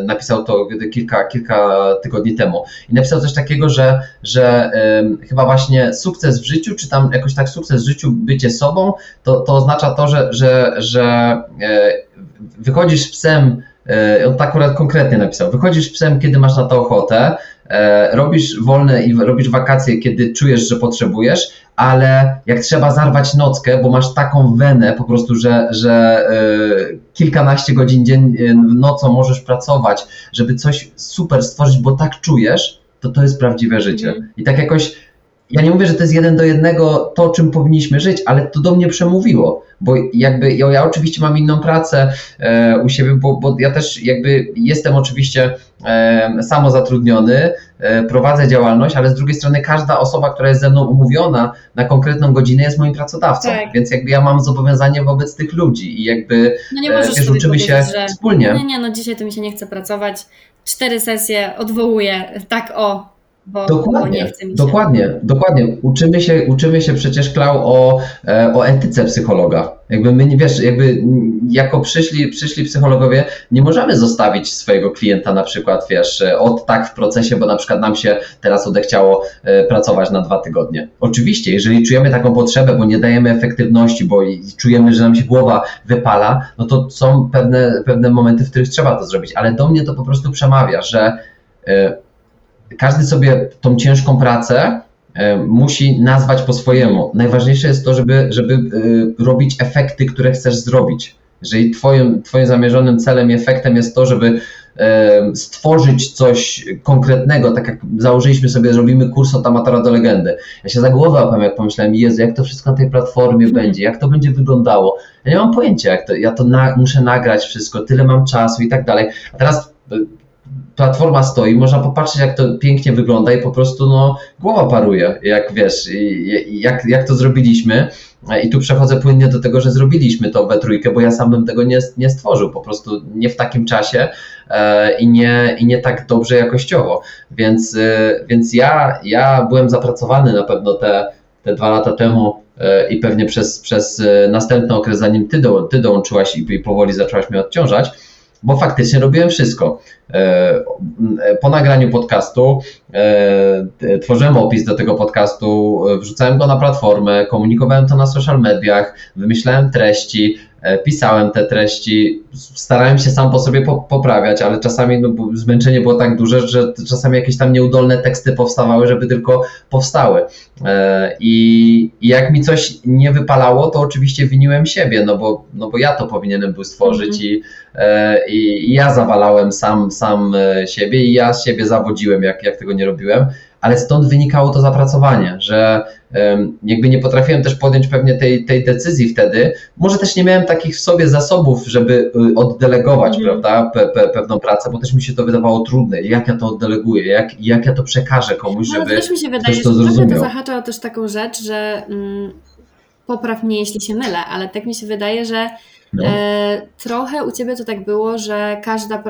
napisał to kilka, kilka tygodni temu. I napisał coś takiego, że, że chyba właśnie sukces w życiu, czy tam jakoś tak sukces w życiu, bycie sobą, to, to oznacza to, że, że, że wychodzisz psem E, on tak akurat konkretnie napisał. Wychodzisz psem, kiedy masz na to ochotę, e, robisz wolne i robisz wakacje, kiedy czujesz, że potrzebujesz, ale jak trzeba zarwać nockę, bo masz taką wenę po prostu, że, że e, kilkanaście godzin dziennie, nocą możesz pracować, żeby coś super stworzyć, bo tak czujesz, to to jest prawdziwe życie. Mhm. I tak jakoś ja nie mówię, że to jest jeden do jednego to, czym powinniśmy żyć, ale to do mnie przemówiło, bo jakby ja, ja oczywiście mam inną pracę e, u siebie, bo, bo, ja też jakby jestem oczywiście e, samozatrudniony, e, prowadzę działalność, ale z drugiej strony każda osoba, która jest ze mną umówiona na konkretną godzinę jest moim pracodawcą, tak. więc jakby ja mam zobowiązanie wobec tych ludzi i jakby no nie możesz wiesz, uczymy się że... wspólnie. Nie, nie, no dzisiaj to mi się nie chce pracować, cztery sesje odwołuję, tak o, bo, dokładnie, bo nie chce mi się. Dokładnie, dokładnie. Uczymy się, uczymy się przecież, Klau, o, e, o etyce psychologa. Jakby my, nie wiesz, jakby jako przyszli, przyszli psychologowie, nie możemy zostawić swojego klienta na przykład, wiesz, od tak w procesie, bo na przykład nam się teraz odechciało e, pracować na dwa tygodnie. Oczywiście, jeżeli czujemy taką potrzebę, bo nie dajemy efektywności, bo czujemy, że nam się głowa wypala, no to są pewne, pewne momenty, w których trzeba to zrobić, ale do mnie to po prostu przemawia, że e, każdy sobie tą ciężką pracę e, musi nazwać po swojemu. Najważniejsze jest to, żeby, żeby e, robić efekty, które chcesz zrobić. Jeżeli twoim, twoim zamierzonym celem i efektem jest to, żeby e, stworzyć coś konkretnego, tak jak założyliśmy sobie, zrobimy kurs od amatora do legendy. Ja się za głowę jak pomyślałem, Jezu, jak to wszystko na tej platformie będzie, jak to będzie wyglądało. Ja nie mam pojęcia, jak to, ja to na, muszę nagrać wszystko, tyle mam czasu i tak dalej. A teraz platforma stoi, można popatrzeć, jak to pięknie wygląda i po prostu no, głowa paruje, jak wiesz, jak, jak to zrobiliśmy. I tu przechodzę płynnie do tego, że zrobiliśmy to we trójkę, bo ja sam bym tego nie, nie stworzył, po prostu nie w takim czasie e, i, nie, i nie tak dobrze jakościowo. Więc, e, więc ja, ja byłem zapracowany na pewno te, te dwa lata temu e, i pewnie przez, przez e, następny okres, zanim ty, do, ty dołączyłaś i, i powoli zaczęłaś mnie odciążać, bo faktycznie robiłem wszystko. E, po nagraniu podcastu e, tworzyłem opis do tego podcastu, wrzucałem go na platformę, komunikowałem to na social mediach, wymyślałem treści, E, pisałem te treści, starałem się sam po sobie poprawiać, ale czasami no, zmęczenie było tak duże, że czasami jakieś tam nieudolne teksty powstawały, żeby tylko powstały. E, I, jak mi coś nie wypalało, to oczywiście winiłem siebie, no bo, no bo ja to powinienem był stworzyć mm -hmm. i, e, i, i, ja zawalałem sam, sam siebie i ja siebie zawodziłem, jak, jak tego nie robiłem ale stąd wynikało to zapracowanie, że jakby nie potrafiłem też podjąć pewnie tej, tej decyzji wtedy. Może też nie miałem takich w sobie zasobów, żeby y, oddelegować, mm. prawda, pe, pe, pewną pracę, bo też mi się to wydawało trudne. Jak ja to oddeleguję, jak, jak ja to przekażę komuś, no, żeby też mi się wydaje, ktoś to zrozumiał. to zahacza o też taką rzecz, że mm, popraw mnie, jeśli się mylę, ale tak mi się wydaje, że no. e, trochę u Ciebie to tak było, że każda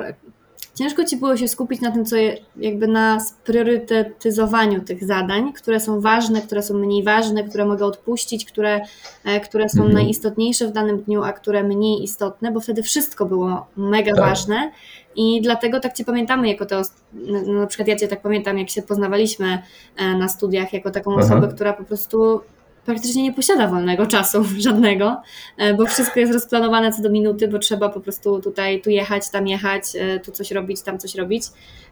ciężko ci było się skupić na tym, co je, jakby na spriorytetyzowaniu tych zadań, które są ważne, które są mniej ważne, które mogę odpuścić, które, e, które są mhm. najistotniejsze w danym dniu, a które mniej istotne, bo wtedy wszystko było mega tak. ważne i dlatego tak Cię pamiętamy jako to, no, na przykład ja Cię tak pamiętam, jak się poznawaliśmy e, na studiach, jako taką Aha. osobę, która po prostu praktycznie nie posiada wolnego czasu [laughs] żadnego, e, bo wszystko jest rozplanowane co do minuty, bo trzeba po prostu tutaj tu jechać, tam jechać, e, tu coś robić, tam coś robić.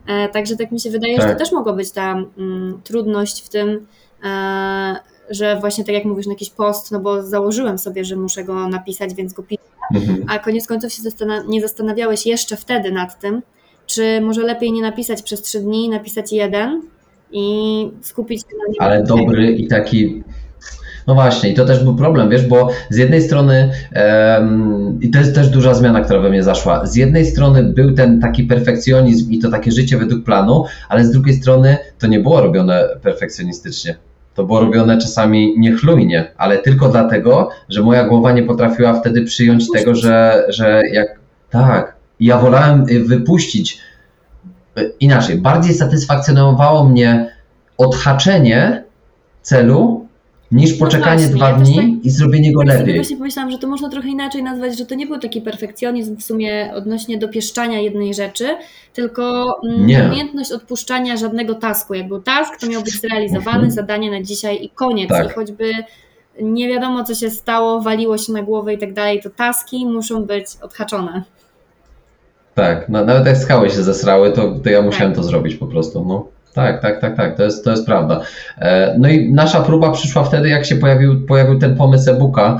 E, także tak mi się wydaje, tak. że to tak. też mogła być ta mm, trudność w tym, że właśnie tak jak mówisz, na jakiś post, no bo założyłem sobie, że muszę go napisać, więc go piszę, mhm. a koniec końców się nie zastanawiałeś jeszcze wtedy nad tym, czy może lepiej nie napisać przez trzy dni, napisać jeden i skupić się na nim. Ale dobry i taki no właśnie, i to też był problem, wiesz, bo z jednej strony, um, i to jest też duża zmiana, która we mnie zaszła, z jednej strony był ten taki perfekcjonizm i to takie życie według planu, ale z drugiej strony to nie było robione perfekcjonistycznie. To było robione czasami niechlujnie, ale tylko dlatego, że moja głowa nie potrafiła wtedy przyjąć tego, że, że jak tak, ja wolałem wypuścić inaczej, bardziej satysfakcjonowało mnie odhaczenie celu niż no poczekanie no dwa dni tak, i zrobienie go lepiej. Ja właśnie pomyślałam, że to można trochę inaczej nazwać, że to nie był taki perfekcjonizm w sumie odnośnie dopieszczania jednej rzeczy, tylko mm, nie. umiejętność odpuszczania żadnego tasku. Jak był task, to miał być zrealizowany, mhm. zadanie na dzisiaj i koniec. Tak. I choćby nie wiadomo, co się stało, waliło się na głowę i tak dalej, to taski muszą być odhaczone. Tak, no, nawet jak skały się zesrały, to, to ja musiałem tak. to zrobić po prostu. No. Tak, tak, tak, tak, to jest, to jest prawda. E, no i nasza próba przyszła wtedy, jak się pojawił, pojawił ten pomysł e-booka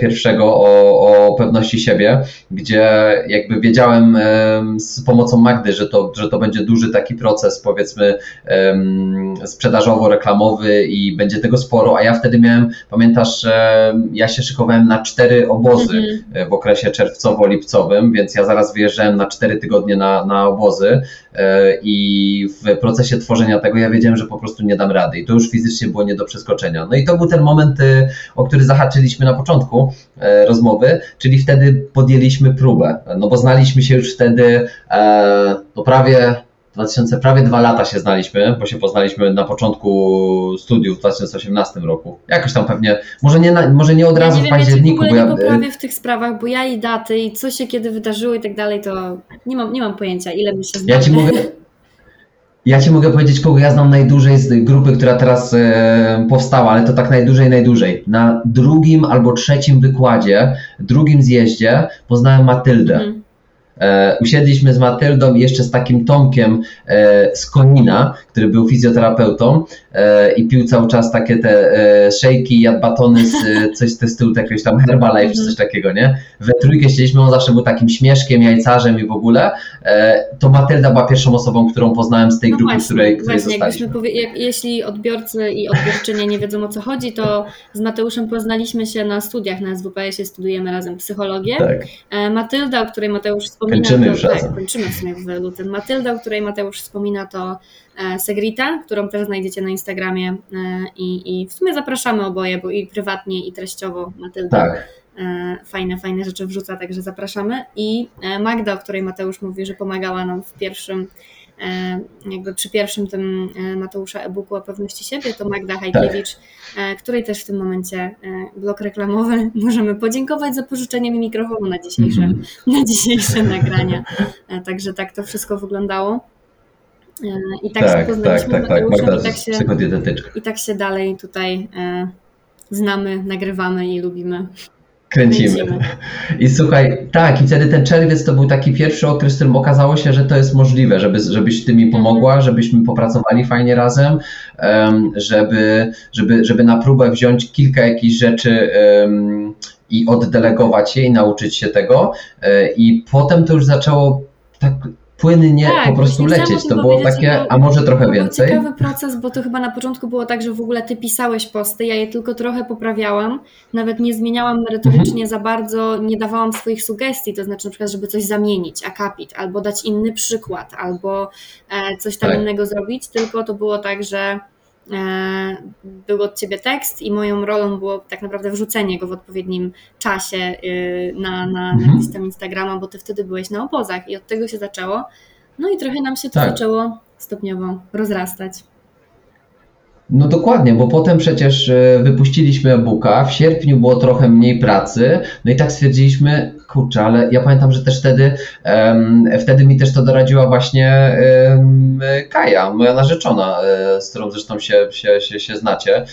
pierwszego o, o pewności siebie, gdzie jakby wiedziałem z pomocą Magdy, że to, że to będzie duży taki proces, powiedzmy sprzedażowo-reklamowy i będzie tego sporo, a ja wtedy miałem, pamiętasz, ja się szykowałem na cztery obozy mhm. w okresie czerwcowo-lipcowym, więc ja zaraz wyjeżdżałem na cztery tygodnie na, na obozy e, i w procesie tworzenia tego, ja wiedziałem, że po prostu nie dam rady i to już fizycznie było nie do przeskoczenia. No i to był ten moment, y, o który zahaczyliśmy na początku e, rozmowy, czyli wtedy podjęliśmy próbę, no bo znaliśmy się już wtedy e, no prawie 2000, prawie dwa lata się znaliśmy, bo się poznaliśmy na początku studiów w 2018 roku. Jakoś tam pewnie, może nie, na, może nie od razu ja w październiku. Ja nie poprawię w tych sprawach, bo ja i daty i co się kiedy wydarzyło i tak dalej, to nie mam, nie mam pojęcia, ile my się znamy. Ja ci mówię, [laughs] ja ci mogę powiedzieć, kogo ja znam najdłużej z grupy, która teraz e, powstała, ale to tak najdłużej, najdłużej. Na drugim albo trzecim wykładzie, drugim zjeździe poznałem Matyldę. Mhm. E, usiedliśmy z Matyldą i jeszcze z takim Tomkiem e, z Konina, który był fizjoterapeutą i pił cały czas takie te e, szejki, jadł batony z e, [laughs] coś z stylu jakiegoś tam Herbalife czy coś takiego, nie? We trójkę siedzieliśmy, on zawsze był takim śmieszkiem, jajcarzem i w ogóle. E, to Matylda była pierwszą osobą, którą poznałem z tej No grupy, właśnie, której, której właśnie zostaliśmy. powie, jak, jeśli odbiorcy i odbiorczynie nie wiedzą o co chodzi, to z Mateuszem poznaliśmy się na studiach na SWPS-ie, studiujemy razem psychologię. Tak. E, Matylda, o której Mateusz wspomina, Kończymy to, już tak, razem. kończymy w sumie w lutym. Matylda, o której Mateusz wspomina, to e, Segrita, którą też znajdziecie na Instagramie e, i, i w sumie zapraszamy oboje, bo i prywatnie, i treściowo Matylda Tak. e, fajne, fajne rzeczy wrzuca, także zapraszamy. I e, Magda, o której Mateusz mówi, że pomagała nam w pierwszym, e, jakby przy pierwszym tym e, Mateusza e-booku o pewności siebie, to Magda Hajkiewicz, e, której też w tym momencie e, blok reklamowy [laughs] możemy podziękować za pożyczenie mi mikrofonu na dzisiejsze, Mhm. na dzisiejsze nagrania. E, Także tak to wszystko wyglądało. E, I tak, się Tak, tak, poznaliśmy tak, tak. Mateuszem Magda i tak się, i tak się dalej tutaj e, znamy, nagrywamy i lubimy. Kręcimy. Kręcimy. I słuchaj, tak, i wtedy ten czerwiec to był taki pierwszy okres, w którym okazało się, że to jest możliwe, żeby, żebyś ty mi pomogła, żebyśmy popracowali fajnie razem, em, żeby, żeby, żeby na próbę wziąć kilka jakichś rzeczy i oddelegować je i nauczyć się tego. E, I potem to już zaczęło tak płynnie Tak, po prostu lecieć. To było takie, bo a może trochę więcej. ciekawy proces, bo to chyba na początku było tak, że w ogóle ty pisałeś posty, ja je tylko trochę poprawiałam, nawet nie zmieniałam merytorycznie Mhm. za bardzo, nie dawałam swoich sugestii, to znaczy na przykład, żeby coś zamienić, akapit, albo dać inny przykład, albo e, coś tam Tak. innego zrobić, tylko to było tak, że był od ciebie tekst i moją rolą było tak naprawdę wrzucenie go w odpowiednim czasie y, na, na, na Mhm. jakiś tam Instagrama, bo ty wtedy byłeś na obozach i od tego się zaczęło. No i trochę nam się to Tak. zaczęło stopniowo rozrastać. No dokładnie, bo potem przecież e, wypuściliśmy e-booka, w sierpniu było trochę mniej pracy, no i tak stwierdziliśmy, kurczę, ale ja pamiętam, że też wtedy, em, wtedy mi też to doradziła właśnie em, Kaja, moja narzeczona, e, z którą zresztą się, się, się, się znacie.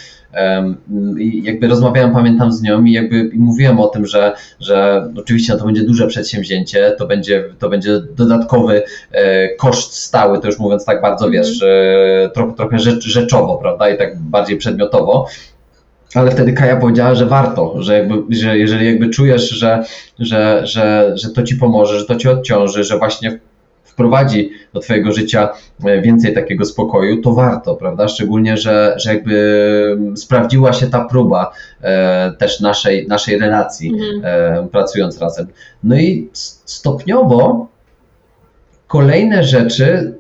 I jakby rozmawiałem, pamiętam z nią i jakby mówiłem o tym, że, że oczywiście no to będzie duże przedsięwzięcie, to będzie, to będzie dodatkowy e, koszt stały, to już mówiąc tak bardzo, Mhm. wiesz, e, trochę, trochę rzecz, rzeczowo, prawda, i tak bardziej przedmiotowo. Ale wtedy Kaja powiedziała, że warto, że, jakby, że jeżeli jakby czujesz, że, że, że, że to ci pomoże, że to ci odciąży, że właśnie wprowadzi do twojego życia e, więcej takiego spokoju, to warto, prawda? Szczególnie, że, że jakby sprawdziła się ta próba e, też naszej, naszej relacji Mhm. e, pracując razem. No i stopniowo kolejne rzeczy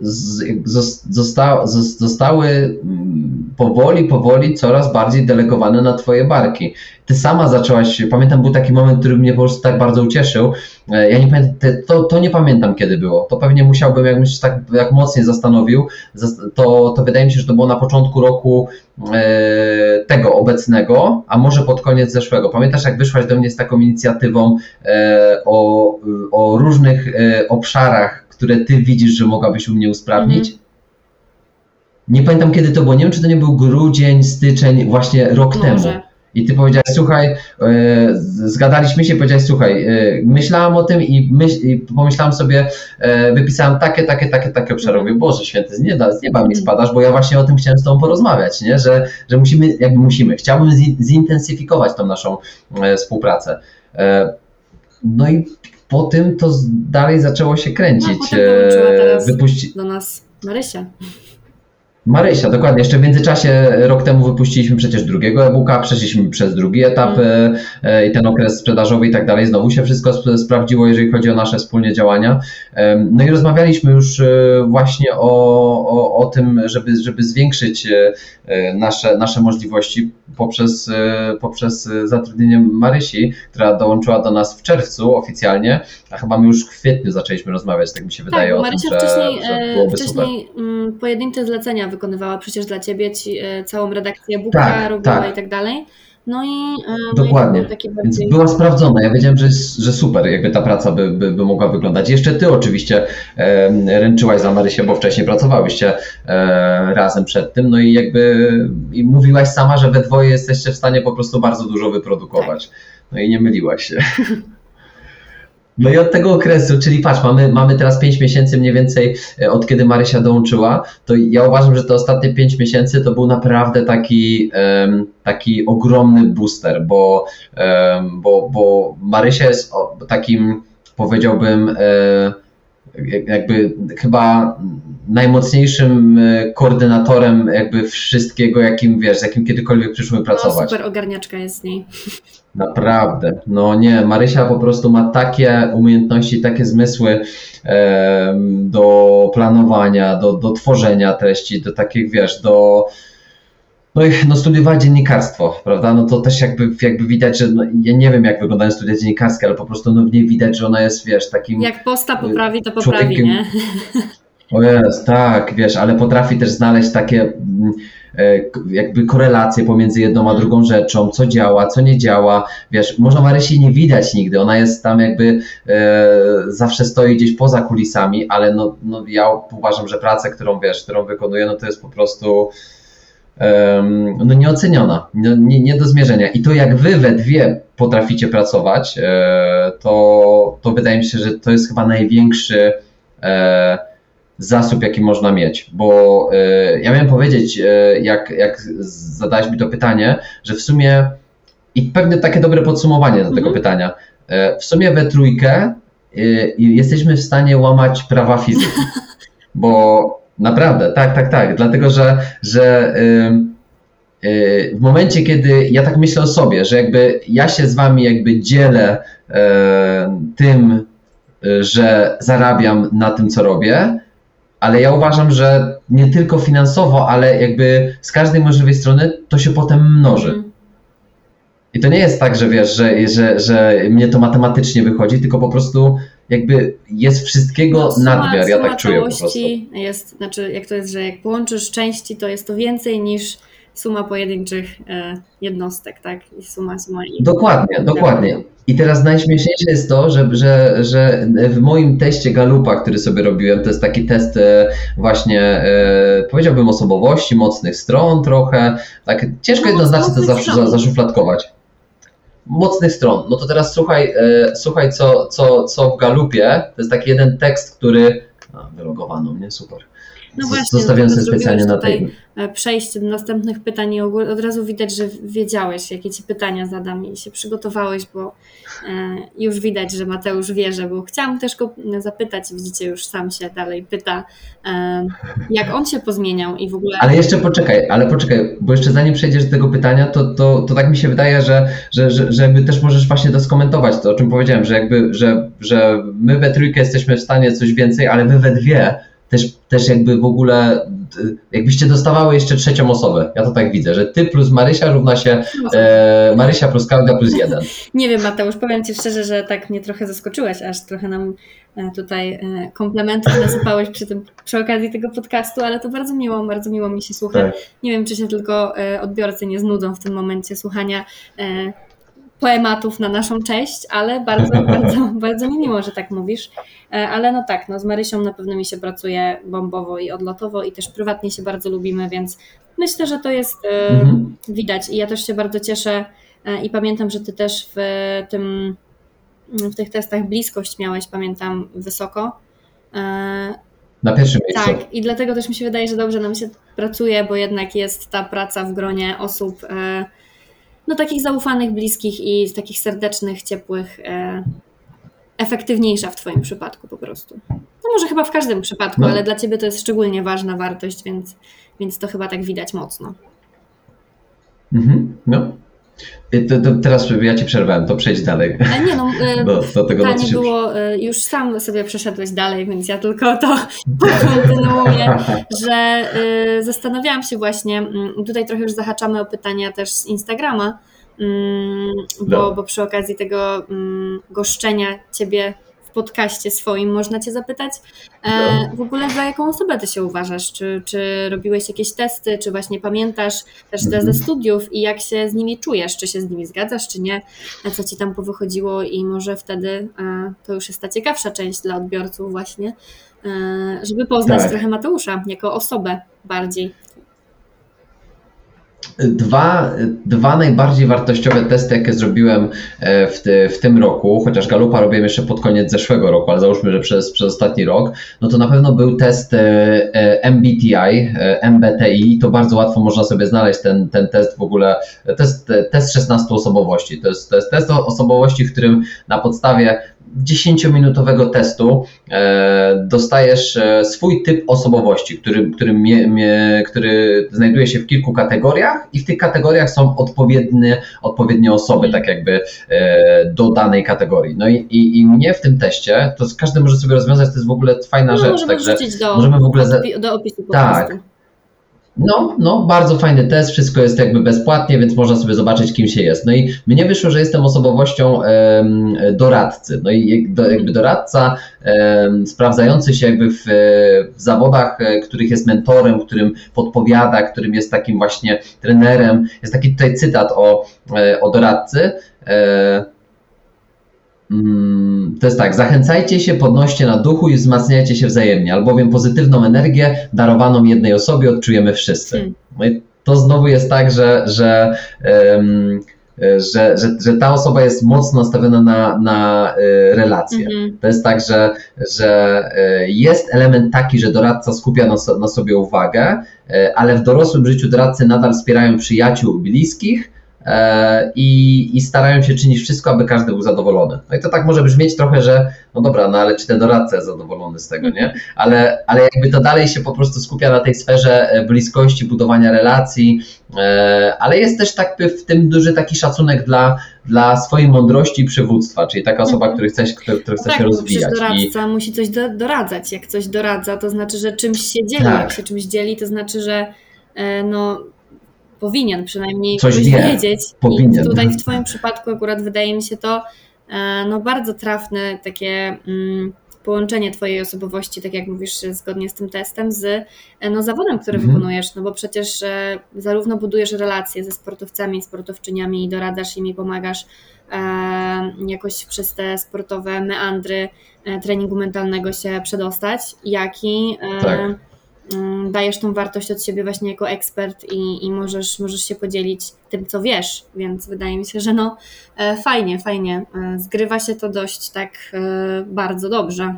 zosta, zos- zostały mm, powoli, powoli coraz bardziej delegowane na twoje barki. Ty sama zaczęłaś, pamiętam był taki moment, który mnie po prostu tak bardzo ucieszył. E, Ja nie pamiętam, to, to nie pamiętam kiedy było. To pewnie musiałbym, jakbym się tak jak mocniej zastanowił, zas- to, to wydaje mi się, że to było na początku roku e, tego obecnego, a może pod koniec zeszłego. Pamiętasz, jak wyszłaś do mnie z taką inicjatywą e, o, o różnych e, obszarach, które ty widzisz, że mogłabyś u mnie usprawnić? Mhm. Nie pamiętam kiedy to było, nie wiem czy to nie był grudzień, styczeń, właśnie rok temu. Może. I ty powiedziałeś, słuchaj, e, zgadaliśmy się, powiedziałeś, słuchaj, e, myślałam o tym i, myśl, i pomyślałam sobie, e, wypisałam takie, takie, takie, takie obszary. Mówię, Boże święty, z nieba, z nieba mi spadasz, bo ja właśnie o tym chciałem z tobą porozmawiać, nie? Że, że musimy, jakby musimy, chciałbym zi- zintensyfikować tą naszą e, współpracę. E, no i po tym to dalej zaczęło się kręcić. No, potem dołączyła teraz- wypuści... Do nas Marysia. Marysia, dokładnie. Jeszcze w międzyczasie rok temu wypuściliśmy przecież drugiego e-booka, przeszliśmy przez drugi etap e, e, i ten okres sprzedażowy i tak dalej. Znowu się wszystko sp- sprawdziło, jeżeli chodzi o nasze wspólnie działania. No i rozmawialiśmy już e, właśnie o, o, o tym, żeby, żeby zwiększyć nasze, nasze możliwości poprzez, poprzez zatrudnienie Marysi, która dołączyła do nas w czerwcu oficjalnie, a chyba my już w kwietniu zaczęliśmy rozmawiać, tak mi się wydaje tak, bo o tym, Marysia że, wcześniej, że super. wcześniej mm, pojedyncze zlecenia wykonywała przecież dla ciebie, ci, e, całą redakcję e-booka Tak, robiła tak. i tak dalej. No i, e, no Dokładnie. i to był taki Więc bardziej... była sprawdzona. Ja wiedziałem, że, że super, jakby ta praca by, by, by mogła wyglądać. Jeszcze ty oczywiście e, ręczyłaś za Marysię, bo wcześniej pracowałyście e, razem przed tym. No i jakby i mówiłaś sama, że we dwoje jesteście w stanie po prostu bardzo dużo wyprodukować. No i nie myliłaś się. [laughs] No i od tego okresu, czyli patrz, mamy, mamy teraz 5 miesięcy mniej więcej e, od kiedy Marysia dołączyła, to ja uważam, że te ostatnie 5 miesięcy to był naprawdę taki, taki ogromny booster, bo, bo, bo Marysia jest takim, powiedziałbym, e, jakby chyba najmocniejszym e, koordynatorem jakby wszystkiego, jakim wiesz, z jakim kiedykolwiek przyszły no, pracować. No, super ogarniaczka jest z niej. Naprawdę. No nie, Marysia po prostu ma takie umiejętności, takie zmysły e, do planowania, do, do tworzenia treści, do takich, wiesz, do no, no studiowała dziennikarstwo, prawda? No to też jakby, jakby widać, że no, ja nie wiem jak wyglądają studia dziennikarskie, ale po prostu no, w niej widać, że ona jest, wiesz, takim... Jak posta poprawi, to poprawi, nie? O jest, tak, wiesz, ale potrafi też znaleźć takie mm, jakby korelacje pomiędzy jedną a drugą rzeczą, co działa, co nie działa, wiesz, można Marysi nie widać nigdy, ona jest tam jakby e, zawsze stoi gdzieś poza kulisami, ale no, no ja uważam, że pracę, którą wiesz, którą wykonuje, no to jest po prostu no nieoceniona, no, nie, nie do zmierzenia. I to jak wy we dwie potraficie pracować, e, to, to wydaje mi się, że to jest chyba największy e, zasób, jaki można mieć. Bo e, ja miałem powiedzieć, jak, jak zadałeś mi to pytanie, że w sumie i pewnie takie dobre podsumowanie do tego mhm. pytania. W sumie we trójkę jesteśmy w stanie łamać prawa fizyki, [laughs] bo Naprawdę, tak, tak, tak. Dlatego, że, że w momencie, kiedy ja tak myślę o sobie, że jakby ja się z wami jakby dzielę tym, że zarabiam na tym, co robię, ale ja uważam, że nie tylko finansowo, ale jakby z każdej możliwej strony to się potem mnoży. Mm. I to nie jest tak, że wiesz, że, że, że mnie to matematycznie wychodzi, tylko po prostu jakby jest wszystkiego no, suma, nadmiar, ja tak czuję po prostu. Jest, znaczy jak to jest, że jak połączysz części, to jest to więcej niż suma pojedynczych e, jednostek, tak? I suma, suma. Dokładnie, tak. dokładnie. I teraz najśmieszniejsze jest to, że, że, że w moim teście Galupa, który sobie robiłem, to jest taki test e, właśnie, e, powiedziałbym, osobowości, mocnych stron trochę. Tak, ciężko no, jednoznacznie to zaszufladkować mocnych stron. No to teraz słuchaj, e, słuchaj co, co, co w Galupie, to jest taki jeden tekst, który... A, wylogowano mnie, super. No właśnie, Zostawiam sobie specjalnie na tej. E, przejść do następnych pytań i od razu widać, że wiedziałeś, jakie ci pytania zadam i się przygotowałeś, bo e, już widać, że Mateusz wierzy, bo chciałam też go zapytać, widzicie, już sam się dalej pyta, e, jak on się pozmieniał i w ogóle. Ale jeszcze poczekaj, ale poczekaj, bo jeszcze zanim przejdziesz do tego pytania, to, to, to tak mi się wydaje, że, że, że, że jakby też możesz właśnie to skomentować, to o czym powiedziałem, że jakby, że, że my we trójkę jesteśmy w stanie coś więcej, ale wy we dwie też, też jakby w ogóle, jakbyście dostawały jeszcze trzecią osobę. Ja to tak widzę, że ty plus Marysia równa się e, Marysia plus Klaudia plus jeden. [laughs] Nie wiem, Mateusz, powiem ci szczerze, że tak mnie trochę zaskoczyłeś, aż trochę nam e, tutaj e, komplementów nasypałeś przy, tym, przy okazji tego podcastu, ale to bardzo miło, bardzo miło mi się słucha. Tak. Nie wiem, czy się tylko e, odbiorcy nie znudzą w tym momencie słuchania poematów na naszą cześć, ale bardzo, [laughs] bardzo, bardzo mi miło, że tak mówisz. E, ale no tak, no z Marysią na pewno mi się pracuje bombowo i odlotowo i też prywatnie się bardzo lubimy, więc myślę, że to jest e, mhm. widać i ja też się bardzo cieszę e, i pamiętam, że ty też w tym w tych testach bliskość miałeś, pamiętam, wysoko. Na pierwszym miejscu. Tak, i dlatego też mi się wydaje, że dobrze nam się pracuje, bo jednak jest ta praca w gronie osób no takich zaufanych, bliskich i takich serdecznych, ciepłych, e, efektywniejsza w Twoim przypadku po prostu. No może chyba w każdym przypadku, no. ale dla Ciebie to jest szczególnie ważna wartość, więc, więc to chyba tak widać mocno. Mhm, no, to, to teraz ja ci przerwałem, to przejdź dalej. A nie no, [laughs] do, do tego pytanie było, e, już sam sobie przeszedłeś dalej, więc ja tylko to [laughs] kontynuuję, że zastanawiałam się właśnie, mm, tutaj trochę już zahaczamy o pytania też z Instagrama, mm, bo, bo przy okazji tego mm, goszczenia ciebie podcaście swoim można Cię zapytać. E, no. W ogóle za jaką osobę Ty się uważasz? Czy, czy robiłeś jakieś testy, czy właśnie pamiętasz też te ze mhm. studiów i jak się z nimi czujesz? Czy się z nimi zgadzasz, czy nie? Co Ci tam powychodziło i może wtedy e, to już jest ta ciekawsza część dla odbiorców właśnie, e, żeby poznać tak. trochę Mateusza jako osobę bardziej. Dwa, dwa najbardziej wartościowe testy, jakie zrobiłem e, w, ty, w tym roku, chociaż Galupa robiłem jeszcze pod koniec zeszłego roku, ale załóżmy, że przez, przez ostatni rok, no to na pewno był test e, e, MBTI, MBTI, to bardzo łatwo można sobie znaleźć ten, ten test w ogóle, test, test 16 osobowości. To jest, to jest test osobowości, w którym na podstawie 10-minutowego testu e, dostajesz e, swój typ osobowości, który, który, mie, mie, który znajduje się w kilku kategoriach i w tych kategoriach są odpowiednie, odpowiednie osoby, tak jakby e, do danej kategorii. No i, i, i mnie w tym teście, to każdy może sobie rozwiązać, to jest w ogóle fajna no, rzecz. Możemy także do, możemy w ogóle. Za... Do opisu tak. No, no, bardzo fajny test, wszystko jest jakby bezpłatnie, więc można sobie zobaczyć, kim się jest. No i mnie wyszło, że jestem osobowością doradcy. No i jakby doradca sprawdzający się jakby w, w, zawodach, e, których jest mentorem, którym podpowiada, którym jest takim właśnie trenerem. Jest taki tutaj cytat o, e, o doradcy. E, to jest tak, zachęcajcie się, podnoście na duchu i wzmacniajcie się wzajemnie, albowiem pozytywną energię darowaną jednej osobie odczujemy wszyscy. Hmm. No i to znowu jest tak, że, że, um, że, że, że, ta osoba jest mocno nastawiona na, na e, relacje. Mm-hmm. To jest tak, że, że e, jest element taki, że doradca skupia na, na sobie uwagę, ale w dorosłym życiu doradcy nadal wspierają przyjaciół bliskich, i, i starają się czynić wszystko, aby każdy był zadowolony. No i to tak może brzmieć trochę, że no dobra, no ale czy ten doradca jest zadowolony z tego, nie? Ale, ale jakby to dalej się po prostu skupia na tej sferze e, bliskości, budowania relacji, e, ale jest też tak w tym duży taki szacunek dla, dla swojej mądrości i przywództwa, czyli taka osoba, mhm. która chce, która, która chce tak, się rozwijać. doradca I... musi coś do, doradzać. Jak coś doradza, to znaczy, że czymś się dzieli. Tak. Jak się czymś dzieli, to znaczy, że no powinien przynajmniej coś wie, wiedzieć. Powinien. I tutaj w Twoim przypadku akurat wydaje mi się to e, no, bardzo trafne takie mm, połączenie Twojej osobowości, tak jak mówisz, zgodnie z tym testem, z e, no, zawodem, który mhm. wykonujesz, no bo przecież e, zarówno budujesz relacje ze sportowcami, sportowczyniami i doradzasz im i pomagasz e, jakoś przez te sportowe meandry e, treningu mentalnego się przedostać, jak i e, tak dajesz tą wartość od siebie właśnie jako ekspert i, i możesz, możesz się podzielić tym, co wiesz, więc wydaje mi się, że no e, fajnie, fajnie. E, zgrywa się to dość tak e, bardzo dobrze.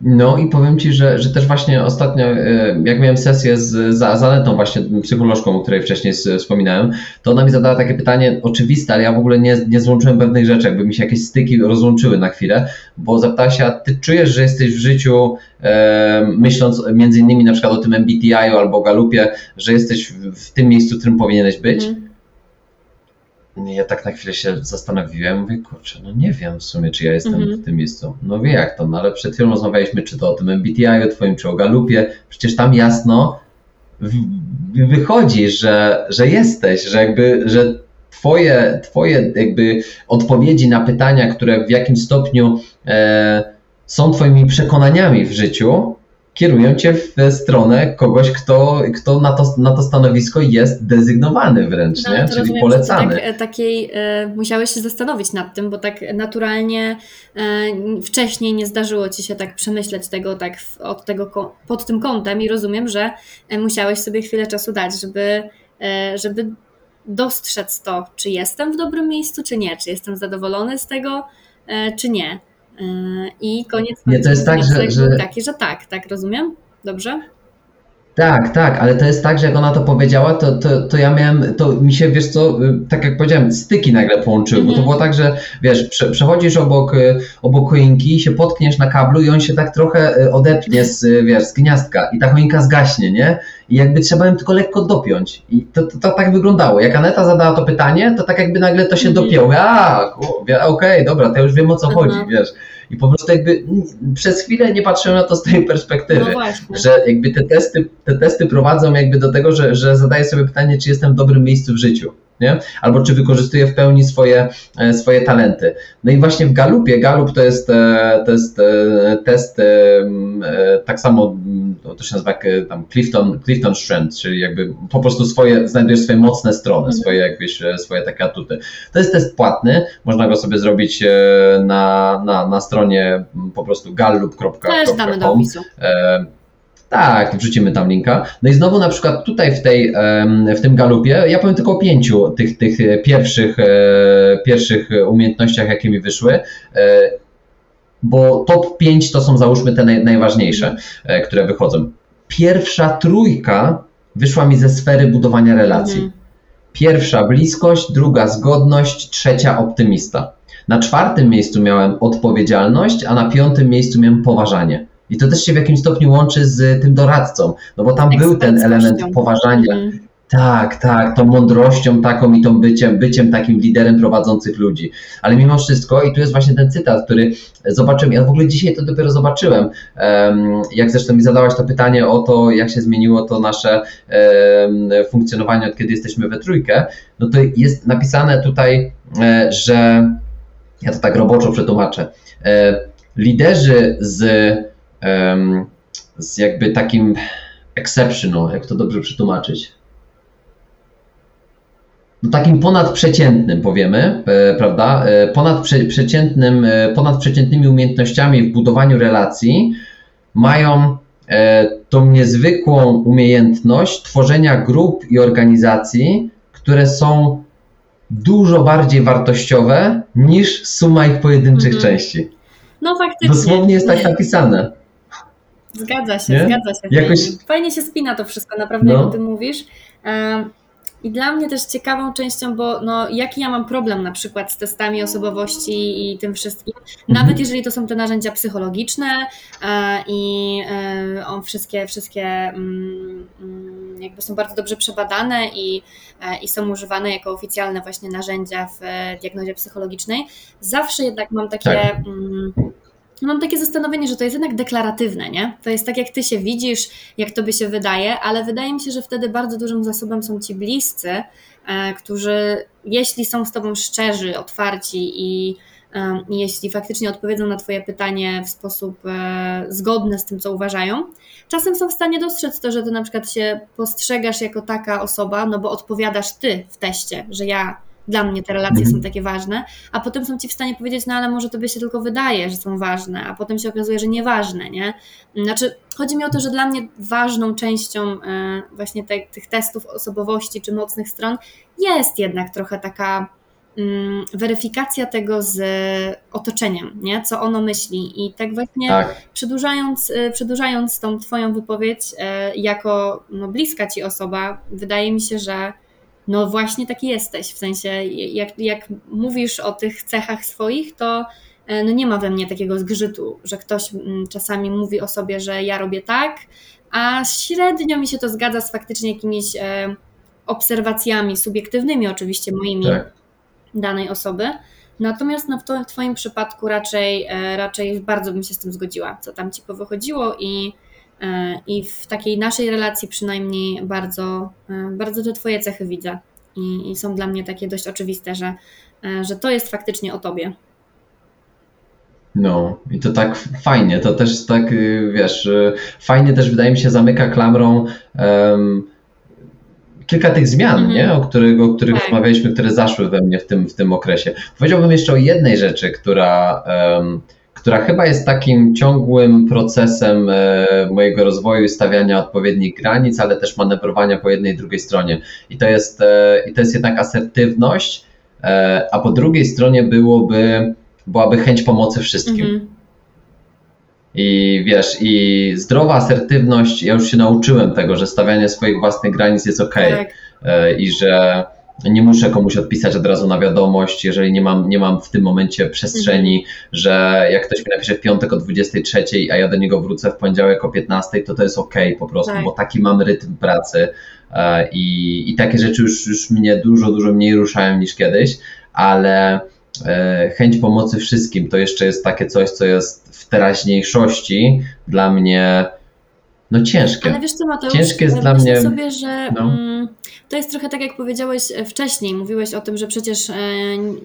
No i powiem Ci, że, że też właśnie ostatnio, e, jak miałem sesję z Zanetą, właśnie psycholożką, o której wcześniej wspominałem, to ona mi zadała takie pytanie oczywiste, ale ja w ogóle nie, nie złączyłem pewnych rzeczy, jakby mi się jakieś styki rozłączyły na chwilę, bo zapytała się, a Ty czujesz, że jesteś w życiu, e, myśląc między innymi na przykład o tym MBTI albo Galupie, że jesteś w, w tym miejscu, w którym powinieneś być? Mm ja tak na chwilę się zastanowiłem, mówię, kurczę, no nie wiem w sumie, czy ja jestem mm -hmm. w tym miejscu. No wie jak to, no ale przed chwilą rozmawialiśmy, czy to o tym MBTI, o twoim, czy o Galupie, przecież tam jasno wychodzi, że, że jesteś, że jakby, że twoje, twoje jakby odpowiedzi na pytania, które w jakimś stopniu e, są twoimi przekonaniami w życiu, kierują cię w stronę kogoś, kto, kto na, to, na to stanowisko jest dezygnowany wręcz, no, nie? czyli rozumiem, polecany. Tak, takiej, e, musiałeś się zastanowić nad tym, bo tak naturalnie e, wcześniej nie zdarzyło ci się tak przemyśleć tego tak od tego, pod tym kątem i rozumiem, że e, musiałeś sobie chwilę czasu dać, żeby, e, żeby dostrzec to, czy jestem w dobrym miejscu, czy nie, czy jestem zadowolony z tego, e, czy nie. Yy, I koniec Nie, to jest tak, że, że... taki, że tak, tak, rozumiem? Dobrze? Tak, tak, ale to jest tak, że jak ona to powiedziała, to, to, to ja miałem, to mi się, wiesz co, y, tak jak powiedziałem, styki nagle połączyły, bo to mhm. było tak, że wiesz, prze, przechodzisz obok, y, obok choinki, się potkniesz na kablu i on się tak trochę y, odepnie z, wiesz, z gniazdka i ta choinka zgaśnie, nie? I jakby trzeba ją tylko lekko dopiąć. I to, to, to tak wyglądało. Jak Aneta zadała to pytanie, to tak jakby nagle to się -hmm. dopięło. A, okej, okay, dobra, to już wiem o co chodzi, wiesz. I po prostu jakby przez chwilę nie patrzyłem na to z tej [laughs] perspektywy, no że jakby te testy, te testy prowadzą jakby do tego, że, że zadaję sobie pytanie, czy jestem w dobrym miejscu w życiu nie? albo czy wykorzystuje w pełni swoje, e, swoje talenty. No i właśnie w Galupie, Galup to jest, e, to jest e, test tak samo, to się nazywa tam Clifton, Clifton Strength, czyli jakby po prostu swoje, znajdujesz swoje mocne strony, mhm. swoje jakbyś, swoje takie atuty. To jest test płatny, można go sobie zrobić na, na, na stronie po prostu gallup.com. Też damy do opisu. Tak, wrzucimy tam linka. No i znowu na przykład tutaj w, tej, w tym galupie, ja powiem tylko o pięciu tych, tych pierwszych, e, pierwszych umiejętnościach, jakie mi wyszły, e, bo top 5 to są załóżmy te naj, najważniejsze, e, które wychodzą. Pierwsza trójka wyszła mi ze sfery budowania relacji. Mhm. Pierwsza bliskość, druga zgodność, trzecia optymista. Na czwartym miejscu miałem odpowiedzialność, a na piątym miejscu miałem poważanie. I to też się w jakimś stopniu łączy z tym doradcą, no bo tam był ten element poważania. Mm. Tak, tak, tą mądrością taką i tą byciem, byciem takim liderem prowadzących ludzi. Ale mimo wszystko, i tu jest właśnie ten cytat, który zobaczyłem, ja w ogóle dzisiaj to dopiero zobaczyłem, jak zresztą mi zadałaś to pytanie o to, jak się zmieniło to nasze funkcjonowanie od kiedy jesteśmy we trójkę, no to jest napisane tutaj, e, że, ja to tak roboczo przetłumaczę, e, liderzy z z jakby takim exceptional, jak to dobrze przetłumaczyć. No takim ponadprzeciętnym powiemy, e, prawda? E, ponadprzeciętnym, e, ponadprzeciętnymi umiejętnościami w budowaniu relacji mają tą niezwykłą umiejętność tworzenia grup i organizacji, które są dużo bardziej wartościowe niż suma ich pojedynczych mhm. części. No faktycznie. Dosłownie jest tak napisane. Zgadza się, nie? zgadza się. Jakoś... Fajnie się spina to wszystko, naprawdę, no. jak o tym mówisz. I dla mnie też ciekawą częścią, bo no, jaki ja mam problem na przykład z testami osobowości i tym wszystkim, mhm. nawet jeżeli to są te narzędzia psychologiczne e, i e, on wszystkie, wszystkie mm, mm, jakby są bardzo dobrze przebadane i, e, i są używane jako oficjalne właśnie narzędzia w diagnozie psychologicznej, zawsze jednak mam takie... Tak. No mam takie zastanowienie, że to jest jednak deklaratywne, nie? To jest tak, jak ty się widzisz, jak tobie się wydaje, ale wydaje mi się, że wtedy bardzo dużym zasobem są ci bliscy, e, którzy, jeśli są z tobą szczerzy, otwarci i e, jeśli faktycznie odpowiedzą na Twoje pytanie w sposób e, zgodny z tym, co uważają, czasem są w stanie dostrzec to, że Ty na przykład się postrzegasz jako taka osoba, no bo odpowiadasz Ty w teście, że ja dla mnie te relacje są mhm. takie ważne, a potem są ci w stanie powiedzieć, no ale może tobie się tylko wydaje, że są ważne, a potem się okazuje, że nieważne, nie? Znaczy, chodzi mi o to, że dla mnie ważną częścią e, właśnie te, tych testów osobowości czy mocnych stron jest jednak trochę taka mm, weryfikacja tego z otoczeniem, nie? co ono myśli. I tak właśnie tak. Przedłużając, e, przedłużając tą Twoją wypowiedź, e, jako no, bliska Ci osoba, wydaje mi się, że no właśnie taki jesteś. W sensie, jak, jak mówisz o tych cechach swoich, to e, no nie ma we mnie takiego zgrzytu, że ktoś mm, czasami mówi o sobie, że ja robię tak, a średnio mi się to zgadza z faktycznie jakimiś e, obserwacjami subiektywnymi, oczywiście moimi tak. danej osoby. Natomiast no, w, Twoim przypadku raczej, e, raczej bardzo bym się z tym zgodziła, co tam Ci powychodziło i I w takiej naszej relacji przynajmniej bardzo, e, bardzo te Twoje cechy widzę. I, I, są dla mnie takie dość oczywiste, że, e, że to jest faktycznie o Tobie. No, i to tak fajnie, to też tak, y, wiesz, y, fajnie też wydaje mi się zamyka klamrą um, kilka tych zmian, mm -hmm. nie? O których, o których tak. rozmawialiśmy, które zaszły we mnie w tym, w tym okresie. Powiedziałbym jeszcze o jednej rzeczy, która um, która chyba jest takim ciągłym procesem e, mojego rozwoju i stawiania odpowiednich granic, ale też manewrowania po jednej i drugiej stronie. I to jest, e, i to jest jednak asertywność, e, a po drugiej stronie byłoby, byłaby chęć pomocy wszystkim. Mhm. I wiesz, i zdrowa asertywność, ja już się nauczyłem tego, że stawianie swoich własnych granic jest ok. Tak. I że nie muszę komuś odpisać od razu na wiadomość, jeżeli nie mam, nie mam w tym momencie przestrzeni, mhm. że jak ktoś mi napisze w piątek o 23, a ja do niego wrócę w poniedziałek o 15, to to jest ok po prostu, tak. bo taki mam rytm pracy e, i, i takie rzeczy już, już mnie dużo, dużo mniej ruszają niż kiedyś, ale e, chęć pomocy wszystkim to jeszcze jest takie coś, co jest w teraźniejszości dla mnie no ciężkie. Ale wiesz co, Mateusz, ciężkie jest dla mnie. sobie, że no. mm, to jest trochę tak, jak powiedziałeś e, wcześniej. Mówiłeś o tym, że przecież e,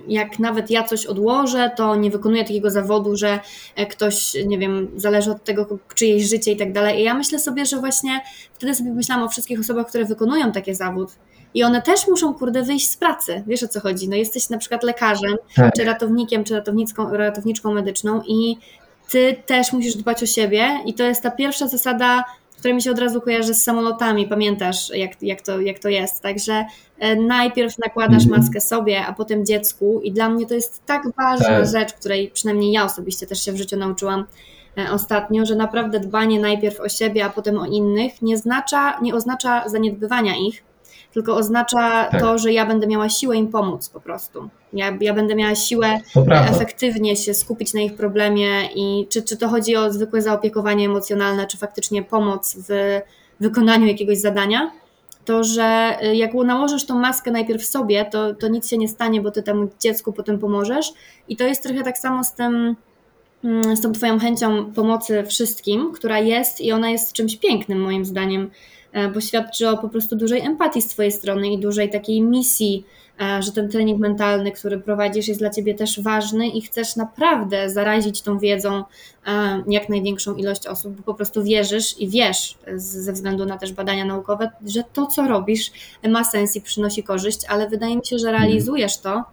jak nawet ja coś odłożę, to nie wykonuję takiego zawodu, że e, ktoś, nie wiem, zależy od tego, czyjeś życie i tak dalej. I ja myślę sobie, że właśnie wtedy sobie myślałam o wszystkich osobach, które wykonują taki zawód. I one też muszą, kurde, wyjść z pracy. Wiesz o co chodzi? No jesteś na przykład lekarzem, tak. czy ratownikiem, czy ratowniczką, ratowniczką medyczną i ty też musisz dbać o siebie i to jest ta pierwsza zasada która mi się od razu kojarzy z samolotami. Pamiętasz, jak, jak, to, jak to jest. Także e, najpierw nakładasz Mhm. maskę sobie, a potem dziecku. I dla mnie to jest tak ważna Tak. rzecz, której przynajmniej ja osobiście też się w życiu nauczyłam e, ostatnio, że naprawdę dbanie najpierw o siebie, a potem o innych nie, znacza, nie oznacza zaniedbywania ich, tylko oznacza Tak. to, że ja będę miała siłę im pomóc po prostu. Ja, ja będę miała siłę efektywnie się skupić na ich problemie i czy, czy to chodzi o zwykłe zaopiekowanie emocjonalne, czy faktycznie pomoc w wykonaniu jakiegoś zadania, to że y, jak nałożysz tą maskę najpierw sobie, to, to nic się nie stanie, bo ty temu dziecku potem pomożesz. I to jest trochę tak samo z tym, mm, z tą twoją chęcią pomocy wszystkim, która jest i ona jest czymś pięknym moim zdaniem, bo świadczy o po prostu dużej empatii z twojej strony i dużej takiej misji, e, że ten trening mentalny, który prowadzisz, jest dla ciebie też ważny i chcesz naprawdę zarazić tą wiedzą e, jak największą ilość osób, bo po prostu wierzysz i wiesz ze względu na też badania naukowe, że to, co robisz, ma sens i przynosi korzyść, ale wydaje mi się, że realizujesz to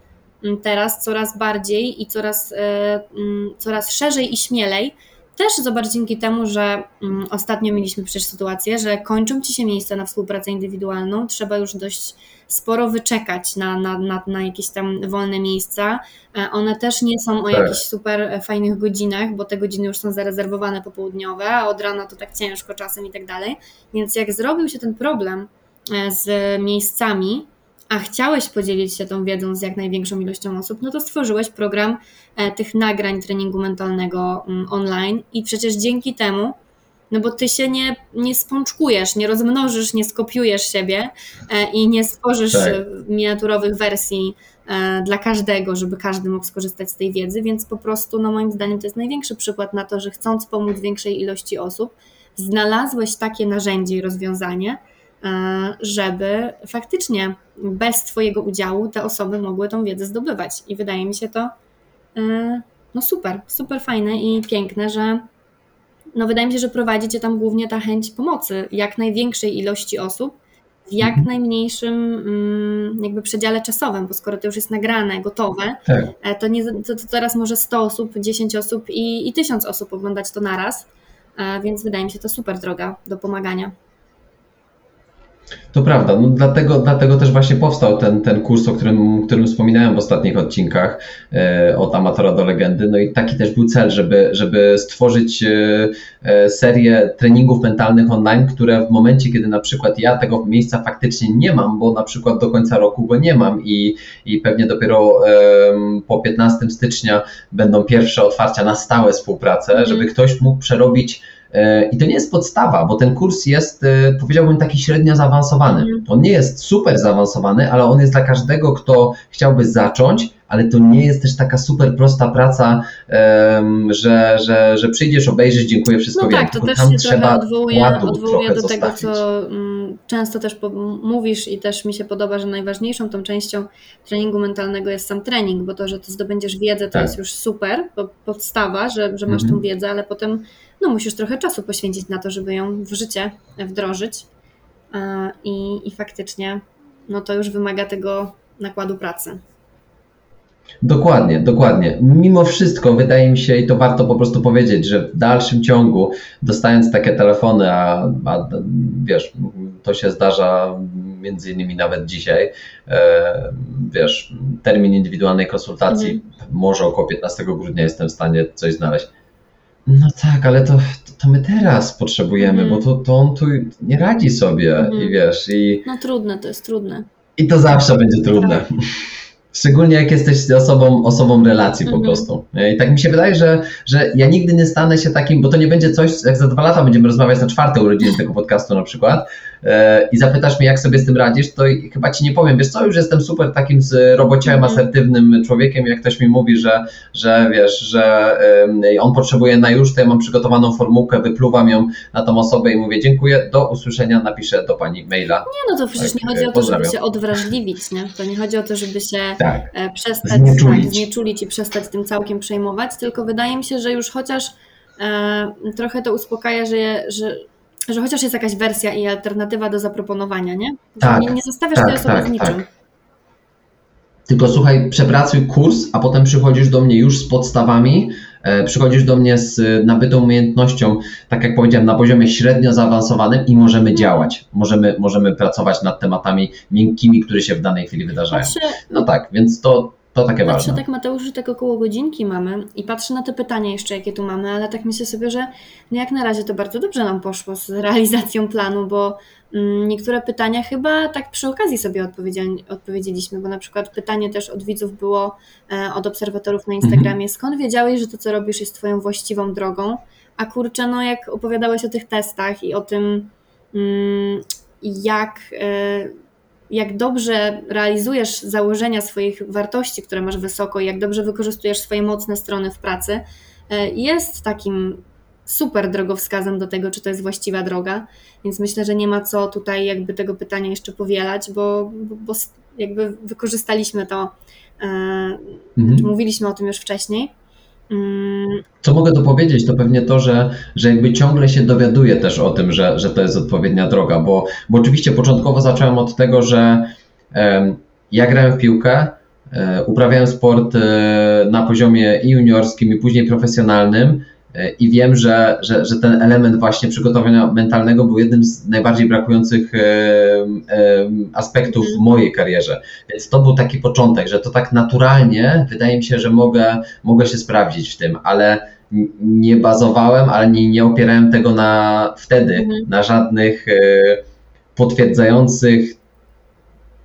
mm, teraz coraz bardziej i coraz, e, mm, coraz szerzej i śmielej. Też zobacz dzięki temu, że mm, ostatnio mieliśmy przecież sytuację, że kończą ci się miejsca na współpracę indywidualną, trzeba już dość sporo wyczekać na, na, na, na jakieś tam wolne miejsca. E, One też nie są o Tak. jakichś super fajnych godzinach, bo te godziny już są zarezerwowane popołudniowe, a od rana to tak ciężko czasem i tak dalej. Więc jak zrobił się ten problem e, z miejscami, a chciałeś podzielić się tą wiedzą z jak największą ilością osób, no to stworzyłeś program e, tych nagrań treningu mentalnego mm, online i przecież dzięki temu, no bo ty się nie, nie spączkujesz, nie rozmnożysz, nie skopiujesz siebie e, i nie stworzysz Tak. e, miniaturowych wersji dla każdego, żeby każdy mógł skorzystać z tej wiedzy, więc po prostu, no moim zdaniem, to jest największy przykład na to, że chcąc pomóc większej ilości osób, znalazłeś takie narzędzie i rozwiązanie, żeby faktycznie bez Twojego udziału te osoby mogły tą wiedzę zdobywać. I wydaje mi się to e, no super, super fajne i piękne, że no wydaje mi się, że prowadzi Cię tam głównie ta chęć pomocy jak największej ilości osób w jak Mhm. najmniejszym mm, jakby przedziale czasowym, bo skoro to już jest nagrane, gotowe, Tak. e, to, nie, to, to teraz może 100 osób, 10 osób i, i 1000 osób oglądać to naraz, e, więc wydaje mi się to super droga do pomagania. To prawda, no dlatego, dlatego też właśnie powstał ten, ten kurs, o którym, którym wspominałem w ostatnich odcinkach, e, od amatora do legendy. No i taki też był cel, żeby, żeby stworzyć e, e, serię treningów mentalnych online, które w momencie, kiedy na przykład ja tego miejsca faktycznie nie mam, bo na przykład do końca roku go nie mam i, i pewnie dopiero po 15 stycznia będą pierwsze otwarcia na stałe współpracę, Mhm. żeby ktoś mógł przerobić I to nie jest podstawa, bo ten kurs jest, e, powiedziałbym, taki średnio zaawansowany. Mhm. On nie jest super zaawansowany, ale on jest dla każdego, kto chciałby zacząć, ale to nie jest też taka super prosta praca, że, że, że przyjdziesz, obejrzysz, dziękuję, wszystko No wiem. tak, to też się trzeba trochę odwołuje, odwołuje do tego, zostawić. co mm, często też mówisz i też mi się podoba, że najważniejszą tą częścią treningu mentalnego jest sam trening, bo to, że ty zdobędziesz wiedzę, to Tak. jest już super, bo podstawa, że, że masz Mhm. tą wiedzę, ale potem no, musisz trochę czasu poświęcić na to, żeby ją w życie wdrożyć i, i faktycznie no, to już wymaga tego nakładu pracy. Dokładnie, dokładnie. Mimo wszystko wydaje mi się, i to warto po prostu powiedzieć, że w dalszym ciągu, dostając takie telefony, a, a wiesz, to się zdarza między innymi nawet dzisiaj, e, wiesz, termin indywidualnej konsultacji, może około 15 grudnia jestem w stanie coś znaleźć. No tak, ale to, to, my teraz potrzebujemy, Mhm. bo to, to on tu nie radzi sobie Mhm. i wiesz, i, No trudne, to jest trudne. i to zawsze będzie trudne. Tak. Szczególnie jak jesteś osobą, osobą relacji po Mhm. prostu. I tak mi się wydaje, że, że ja nigdy nie stanę się takim, bo to nie będzie coś, jak za dwa lata będziemy rozmawiać na czwarte urodziny tego podcastu na przykład i zapytasz mnie, jak sobie z tym radzisz, to i- chyba ci nie powiem, wiesz co, już jestem super takim z robociałem, Mhm. asertywnym człowiekiem, jak ktoś mi mówi, że, że wiesz, że on potrzebuje na już, to ja mam przygotowaną formułkę, wypluwam ją na tą osobę i mówię dziękuję, do usłyszenia, napiszę do pani maila. Nie, no to przecież Tak, nie chodzi o to, żeby pozdrawiam. się odwrażliwić, nie? To nie chodzi o to, żeby się Tak. e, przestać Znieczulić. Tak, znieczulić i przestać tym całkiem przejmować, tylko wydaje mi się, że już chociaż e, trochę to uspokaja, że, że, że chociaż jest jakaś wersja i alternatywa do zaproponowania, nie? Że Tak, nie, nie zostawiasz tak, tej osoby tak, z niczym. tak. Tylko słuchaj, przepracuj kurs, a potem przychodzisz do mnie już z podstawami e, przychodzisz do mnie z nabytą umiejętnością, tak jak powiedziałem, na poziomie średnio zaawansowanym i możemy działać. Możemy, możemy pracować nad tematami miękkimi, które się w danej chwili wydarzają. Patrzę, No tak, więc to, to takie patrzę ważne. tak Mateusz, że tak około godzinki mamy i patrzę na te pytania jeszcze, jakie tu mamy, ale tak myślę sobie, że no jak na razie to bardzo dobrze nam poszło z [laughs] realizacją planu, bo mm, niektóre pytania chyba tak przy okazji sobie odpowiedzieli, odpowiedzieliśmy, bo na przykład pytanie też od widzów było, e, od obserwatorów na Instagramie, skąd wiedziałeś, że to co robisz jest twoją właściwą drogą, a kurczę, no jak opowiadałeś o tych testach i o tym, mm, jak, e, jak dobrze realizujesz założenia swoich wartości, które masz wysoko, i jak dobrze wykorzystujesz swoje mocne strony w pracy, e, jest takim super drogowskazem do tego, czy to jest właściwa droga. Więc myślę, że nie ma co tutaj jakby tego pytania jeszcze powielać, bo, bo, bo jakby wykorzystaliśmy to, e, Mhm. mówiliśmy o tym już wcześniej. Mm, Co mogę dopowiedzieć, to pewnie to, że, że jakby ciągle się dowiaduję też o tym, że, że to jest odpowiednia droga, bo, bo oczywiście początkowo zacząłem od tego, że ja grałem w piłkę, e, uprawiałem sport e, na poziomie i juniorskim, i później profesjonalnym i wiem, że, że, że ten element właśnie przygotowania mentalnego był jednym z najbardziej brakujących em, em, aspektów w Mhm. mojej karierze. Więc to był taki początek, że to tak naturalnie wydaje mi się, że mogę, mogę się sprawdzić w tym, ale nie bazowałem, ale nie, nie opierałem tego na wtedy Mhm. na żadnych e, potwierdzających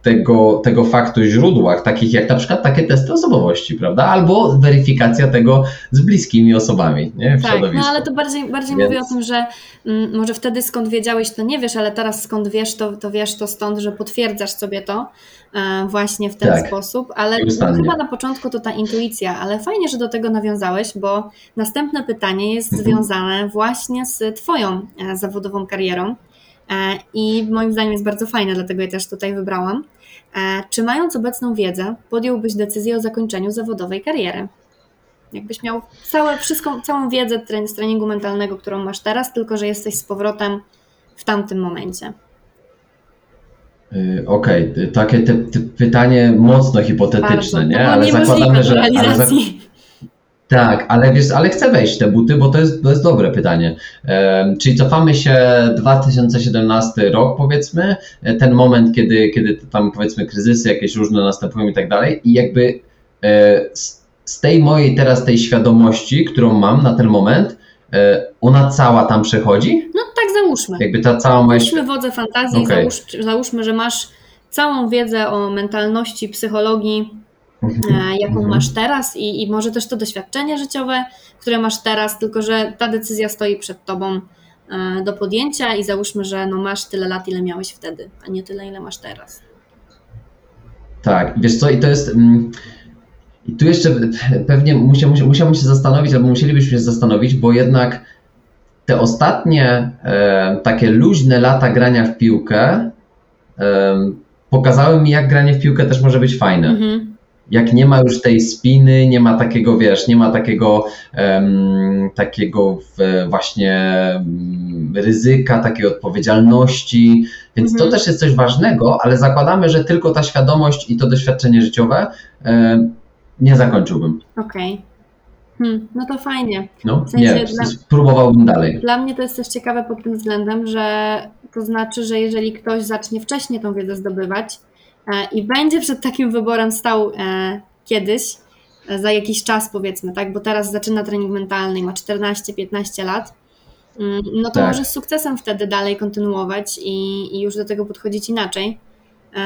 tego, tego faktu źródłach, takich jak na przykład takie testy osobowości, prawda? Albo weryfikacja tego z bliskimi osobami nie? w Tak, no środowisku. ale to bardziej, bardziej Więc- mówię o tym, że mm, może wtedy skąd wiedziałeś, to nie wiesz, ale teraz skąd wiesz, to, to wiesz to stąd, że potwierdzasz sobie to e, właśnie w ten Tak, sposób, ale nieustannie. chyba na początku to ta intuicja, ale fajnie, że do tego nawiązałeś, bo następne pytanie jest Mhm. związane właśnie z Twoją e, zawodową karierą i moim zdaniem jest bardzo fajne, dlatego je też tutaj wybrałam. E, Czy mając obecną wiedzę, podjąłbyś decyzję o zakończeniu zawodowej kariery? Jakbyś miał całe, wszystką, całą wiedzę z treningu mentalnego, którą masz teraz, tylko że jesteś z powrotem w tamtym momencie. Y, Okej, y, takie te, te pytanie mocno hipotetyczne, Bardzo. nie? Ale zakładamy, że. Ale. Tak, ale wiesz, ale chcę wejść w te buty, bo to jest, to jest dobre pytanie. Czyli cofamy się 2017 rok, powiedzmy, e, ten moment, kiedy, kiedy tam powiedzmy kryzysy jakieś różne następują i tak dalej, i jakby e, z, z tej mojej teraz tej świadomości, którą mam na ten moment, e, ona cała tam przechodzi? No tak załóżmy. Jakby ta cała moja Puśćmy wodze fantazji, Okej. załóż, załóżmy, że masz całą wiedzę o mentalności, psychologii, jaką Mhm. masz teraz i, i może też to doświadczenie życiowe, które masz teraz, tylko że ta decyzja stoi przed tobą e, do podjęcia i załóżmy, że no masz tyle lat, ile miałeś wtedy, a nie tyle, ile masz teraz. Tak, wiesz co, i to jest. mm, I tu jeszcze pewnie musia, musia, musiałbym się zastanowić, albo musielibyśmy się zastanowić, bo jednak te ostatnie e, takie luźne lata grania w piłkę e, pokazały mi, jak granie w piłkę też może być fajne. Mhm. Jak nie ma już tej spiny, nie ma takiego, wiesz, nie ma takiego, em, takiego właśnie mm, ryzyka, takiej odpowiedzialności, więc Mhm. to też jest coś ważnego, ale zakładamy, że tylko ta świadomość i to doświadczenie życiowe em, nie zakończyłbym. Okej. Hmm, no to fajnie. No, W sensie nie, dla- spróbowałbym dalej. Dla mnie to jest też ciekawe pod tym względem, że to znaczy, że jeżeli ktoś zacznie wcześniej tą wiedzę zdobywać i będzie przed takim wyborem stał e, kiedyś, e, za jakiś czas powiedzmy, tak, bo teraz zaczyna trening mentalny ma 14-15 lat, mm, no to Tak. może z sukcesem wtedy dalej kontynuować i, i już do tego podchodzić inaczej. E,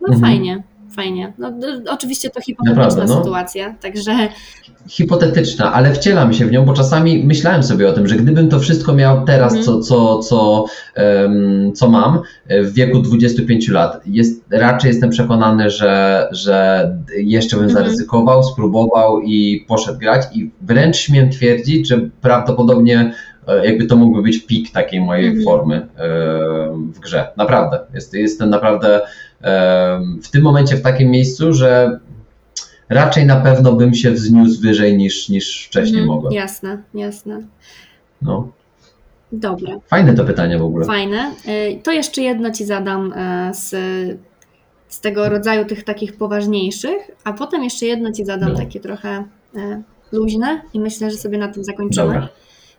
No Mhm. fajnie, fajnie. No, oczywiście to hipotetyczna Naprawdę, no. sytuacja, także hipotetyczna, ale wcielam się w nią, bo czasami myślałem sobie o tym, że gdybym to wszystko miał teraz, Mhm. co, co, co, em, co mam e, w wieku 25 lat, jest, raczej jestem przekonany, że, że jeszcze bym Mhm. zaryzykował, spróbował i poszedł grać i wręcz śmiem twierdzić, że prawdopodobnie jakby to mógłby być pik takiej mojej Mhm. formy e, w grze. Naprawdę. Jest, jestem naprawdę e, w tym momencie w takim miejscu, że raczej na pewno bym się wzniósł wyżej niż, niż wcześniej Mhm, mogłem. Jasne, jasne. No. Dobra. Fajne to pytanie w ogóle. Fajne. To jeszcze jedno Ci zadam z, z tego rodzaju tych takich poważniejszych, a potem jeszcze jedno Ci zadam No. takie trochę luźne i myślę, że sobie na tym zakończymy. Dobra.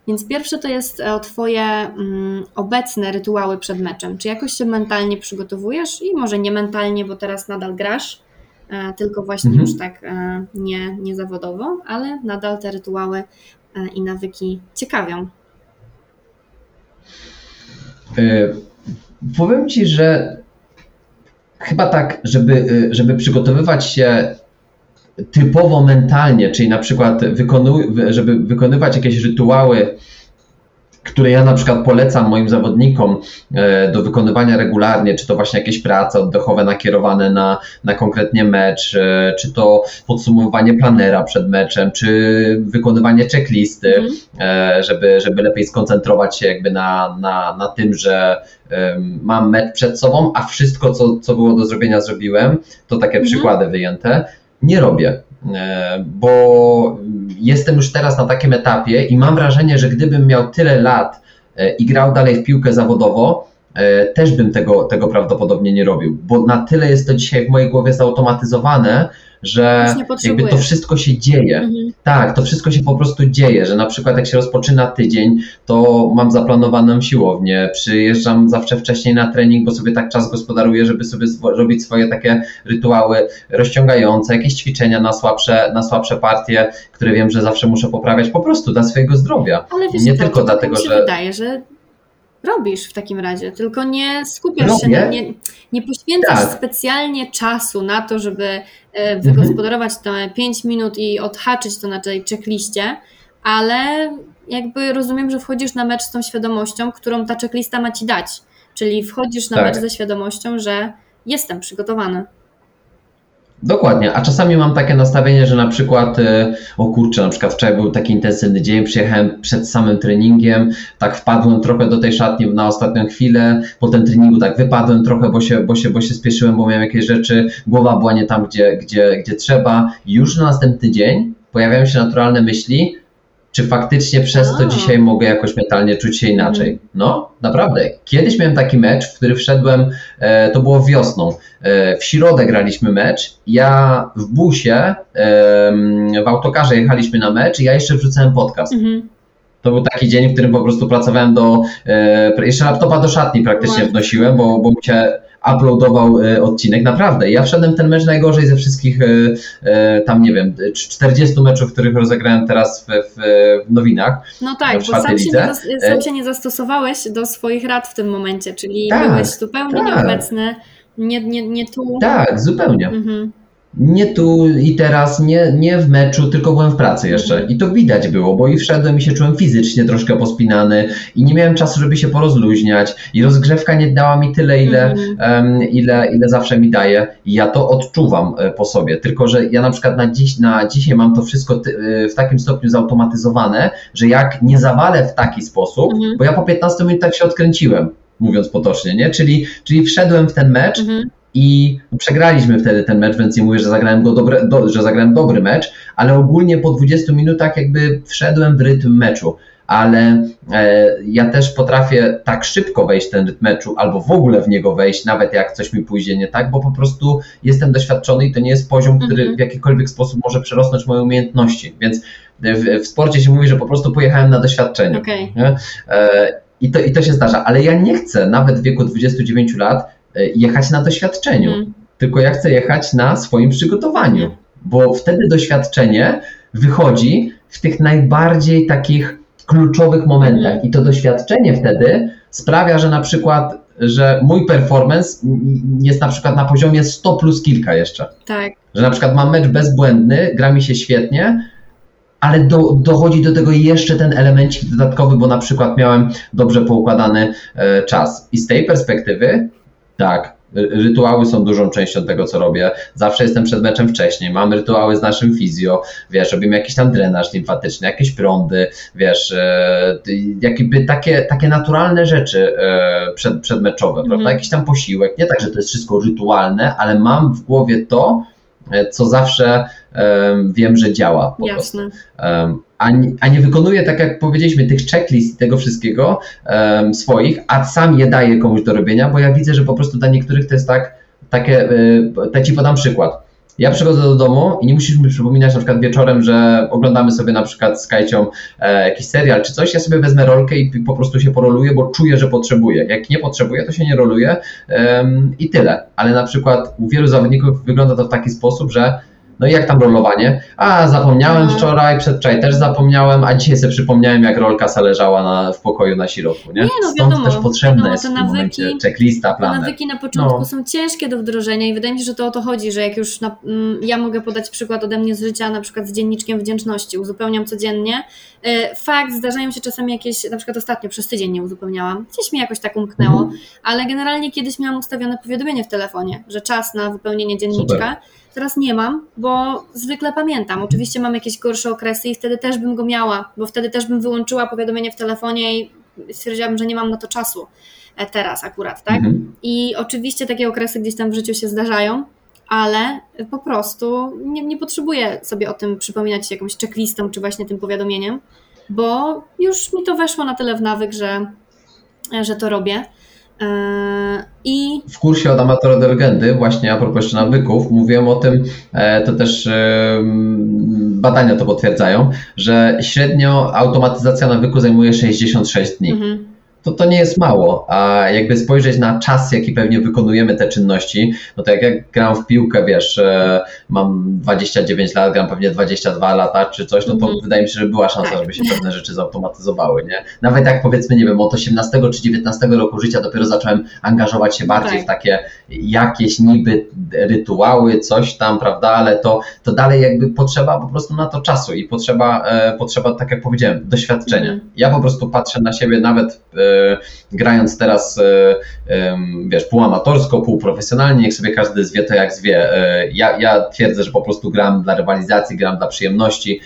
Więc pierwsze to jest o Twoje mm, obecne rytuały przed meczem. Czy jakoś się mentalnie przygotowujesz i może nie mentalnie, bo teraz nadal grasz, e, tylko właśnie Mhm. już tak e, nie, nie zawodowo, ale nadal te rytuały e, i nawyki ciekawią. Y, Powiem Ci, że chyba tak, żeby, żeby przygotowywać się typowo mentalnie, czyli na przykład wykonu- żeby wykonywać jakieś rytuały, które ja na przykład polecam moim zawodnikom e, do wykonywania regularnie, czy to właśnie jakieś prace oddechowe nakierowane na, na konkretnie mecz, e, czy to podsumowanie planera przed meczem, czy wykonywanie checklisty, e, żeby, żeby lepiej skoncentrować się jakby na, na, na tym, że mam mecz przed sobą, a wszystko, co, co było do zrobienia, zrobiłem. To takie Mhm. przykłady wyjęte. Nie robię, e, bo jestem już teraz na takim etapie i mam wrażenie, że gdybym miał tyle lat e, i grał dalej w piłkę zawodowo, e, też bym tego, tego prawdopodobnie nie robił, bo na tyle jest to dzisiaj w mojej głowie zautomatyzowane, że jakby to wszystko się dzieje. Mhm. Tak, to wszystko się po prostu dzieje, że na przykład jak się rozpoczyna tydzień, to mam zaplanowaną siłownię, przyjeżdżam zawsze wcześniej na trening, bo sobie tak czas gospodaruję, żeby sobie robić swoje takie rytuały rozciągające, jakieś ćwiczenia na słabsze, na słabsze partie, które wiem, że zawsze muszę poprawiać po prostu dla swojego zdrowia. Ale wiesz, Nie co, tylko to dlatego, mi się że- wydaje, że robisz w takim razie, tylko nie skupiasz się, Robię. na, nie, nie poświęcasz Tak. specjalnie czasu na to, żeby e, Mhm. wygospodarować te 5 minut i odhaczyć to na tej checkliście, ale jakby rozumiem, że wchodzisz na mecz z tą świadomością, którą ta checklista ma ci dać. Czyli wchodzisz na Tak. mecz ze świadomością, że jestem przygotowany. Dokładnie, a czasami mam takie nastawienie, że na przykład, e, o kurczę, na przykład wczoraj był taki intensywny dzień, przyjechałem przed samym treningiem, tak wpadłem trochę do tej szatni na ostatnią chwilę, po tym treningu tak wypadłem trochę, bo się, bo się, bo się spieszyłem, bo miałem jakieś rzeczy, głowa była nie tam, gdzie, gdzie, gdzie trzeba. Już na następny dzień pojawiają się naturalne myśli, czy faktycznie przez to dzisiaj mogę jakoś mentalnie czuć się inaczej. No, naprawdę. Kiedyś miałem taki mecz, w który wszedłem, e, to było wiosną, E, W środę graliśmy mecz. Ja w busie, w autokarze jechaliśmy na mecz i ja jeszcze wrzucałem podcast. Mhm. To był taki dzień, w którym po prostu pracowałem do. e, Jeszcze laptopa do szatni praktycznie wnosiłem, bo, bo się uploadował e, odcinek. Naprawdę. Ja wszedłem ten mecz najgorzej ze wszystkich, e, e, tam nie wiem, 40 meczów, których rozegrałem teraz w, w, nowinach. No tak, bo sam się, nie, sam się nie zastosowałeś do swoich rad w tym momencie, czyli Tak, byłeś zupełnie tak. nieobecny, nie, nie, nie tu. Tak, zupełnie. Mhm. Nie tu i teraz, nie, nie w meczu, tylko byłem w pracy jeszcze. I to widać było, bo i wszedłem i się czułem fizycznie troszkę pospinany i nie miałem czasu, żeby się porozluźniać i rozgrzewka nie dała mi tyle, ile, Mhm. em, ile, ile zawsze mi daje. I ja to odczuwam e, po sobie. Tylko, że ja na przykład na, dziś, na dzisiaj mam to wszystko e, w takim stopniu zautomatyzowane, że jak nie zawalę w taki sposób, Mhm. bo ja po 15 minutach się odkręciłem, mówiąc potocznie, nie? Czyli, czyli wszedłem w ten mecz Mhm. I przegraliśmy wtedy ten mecz, więc nie mówię, że zagrałem, go dobre, do, że zagrałem dobry mecz, ale ogólnie po 20 minutach jakby wszedłem w rytm meczu. Ale e, ja też potrafię tak szybko wejść w ten rytm meczu, albo w ogóle w niego wejść, nawet jak coś mi pójdzie nie tak, bo po prostu jestem doświadczony i to nie jest poziom, który Mhm. w jakikolwiek sposób może przerosnąć moje umiejętności. Więc w, w sporcie się mówi, że po prostu pojechałem na doświadczenie. Nie? E, I, to, I to się zdarza, ale ja nie chcę nawet w wieku 29 lat e, jechać na doświadczeniu, Mhm. tylko ja chcę jechać na swoim przygotowaniu, bo wtedy doświadczenie wychodzi w tych najbardziej takich kluczowych momentach Mhm. i to doświadczenie wtedy sprawia, że na przykład, że mój performance jest na przykład na poziomie 100 plus kilka jeszcze. Tak. Że na przykład mam mecz bezbłędny, gra mi się świetnie, ale do, dochodzi do tego jeszcze ten elemencik dodatkowy, bo na przykład miałem dobrze poukładany e, czas. I z tej perspektywy, tak, ry- rytuały są dużą częścią tego, co robię. Zawsze jestem przed meczem wcześniej, mam rytuały z naszym fizjo, wiesz, robimy jakiś tam drenaż limfatyczny, jakieś prądy, wiesz, e, jakby takie, takie naturalne rzeczy e, przed, przedmeczowe, Mhm. prawda? Jakiś tam posiłek, nie tak, że to jest wszystko rytualne, ale mam w głowie to, e, co zawsze wiem, że działa po prostu. Jasne. Em, a, nie, a nie wykonuję, tak jak powiedzieliśmy, tych checklist i tego wszystkiego swoich, a sam je daję komuś do robienia, bo ja widzę, że po prostu dla niektórych to jest tak, takie, y, te ci podam przykład. Ja przychodzę do domu i nie musisz mi przypominać na przykład wieczorem, że oglądamy sobie na przykład z Kajcią e, jakiś serial czy coś, ja sobie wezmę rolkę i po prostu się poroluję, bo czuję, że potrzebuję. Jak nie potrzebuję, to się nie roluję i tyle. Ale na przykład u wielu zawodników wygląda to w taki sposób, że no i jak tam rolowanie? A, zapomniałem no. wczoraj, przedwczoraj też zapomniałem, a dzisiaj sobie przypomniałem, jak rolka se leżała na, w pokoju na środku, nie? nie no, Stąd wiadomo, też potrzebne wiadomo, jest w tym momencie checklista, planer. Nawyki na początku no. są ciężkie do wdrożenia i wydaje mi się, że to o to chodzi, że jak już na, mm, ja mogę podać przykład ode mnie z życia, na przykład z dzienniczkiem wdzięczności, uzupełniam codziennie. E, fakt, zdarzają się czasami jakieś, na przykład ostatnio przez tydzień nie uzupełniałam, gdzieś mi jakoś tak umknęło, mhm. ale generalnie kiedyś miałam ustawione powiadomienie w telefonie, że czas na wypełnienie dzienniczka. Super Teraz nie mam, bo zwykle pamiętam. Oczywiście mam jakieś gorsze okresy i wtedy też bym go miała, bo wtedy też bym wyłączyła powiadomienie w telefonie i stwierdziłabym, że nie mam na to czasu e, teraz akurat, tak? Mhm. I oczywiście takie okresy gdzieś tam w życiu się zdarzają, ale po prostu nie, nie potrzebuję sobie o tym przypominać jakąś checklistą czy właśnie tym powiadomieniem, bo już mi to weszło na tyle w nawyk, że, że to robię. E, I... W kursie od amatora do legendy, właśnie a propos jeszcze nawyków, mówiłem o tym, e, to też e, badania to potwierdzają, że średnio automatyzacja nawyku zajmuje 66 dni. Mhm to to nie jest mało, a jakby spojrzeć na czas, jaki pewnie wykonujemy te czynności, no to jak ja gram w piłkę, wiesz, e, mam 29 lat, gram pewnie 22 lata czy coś, no to mm -hmm. wydaje mi się, że była szansa, żeby się pewne rzeczy zautomatyzowały, nie? Nawet jak powiedzmy, nie wiem, od 18 czy 19 roku życia dopiero zacząłem angażować się bardziej tak. w takie jakieś niby rytuały, coś tam, prawda, ale to, to dalej jakby potrzeba po prostu na to czasu i potrzeba, e, potrzeba tak jak powiedziałem, doświadczenia. Mm -hmm. Ja po prostu patrzę na siebie nawet e, grając teraz, e, wiesz, półamatorsko, półprofesjonalnie, niech sobie każdy zwie to jak zwie. E, ja, ja twierdzę, że po prostu gram dla rywalizacji, gram dla przyjemności,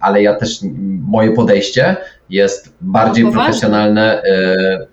ale ja też, moje podejście jest bardziej no, profesjonalne. E,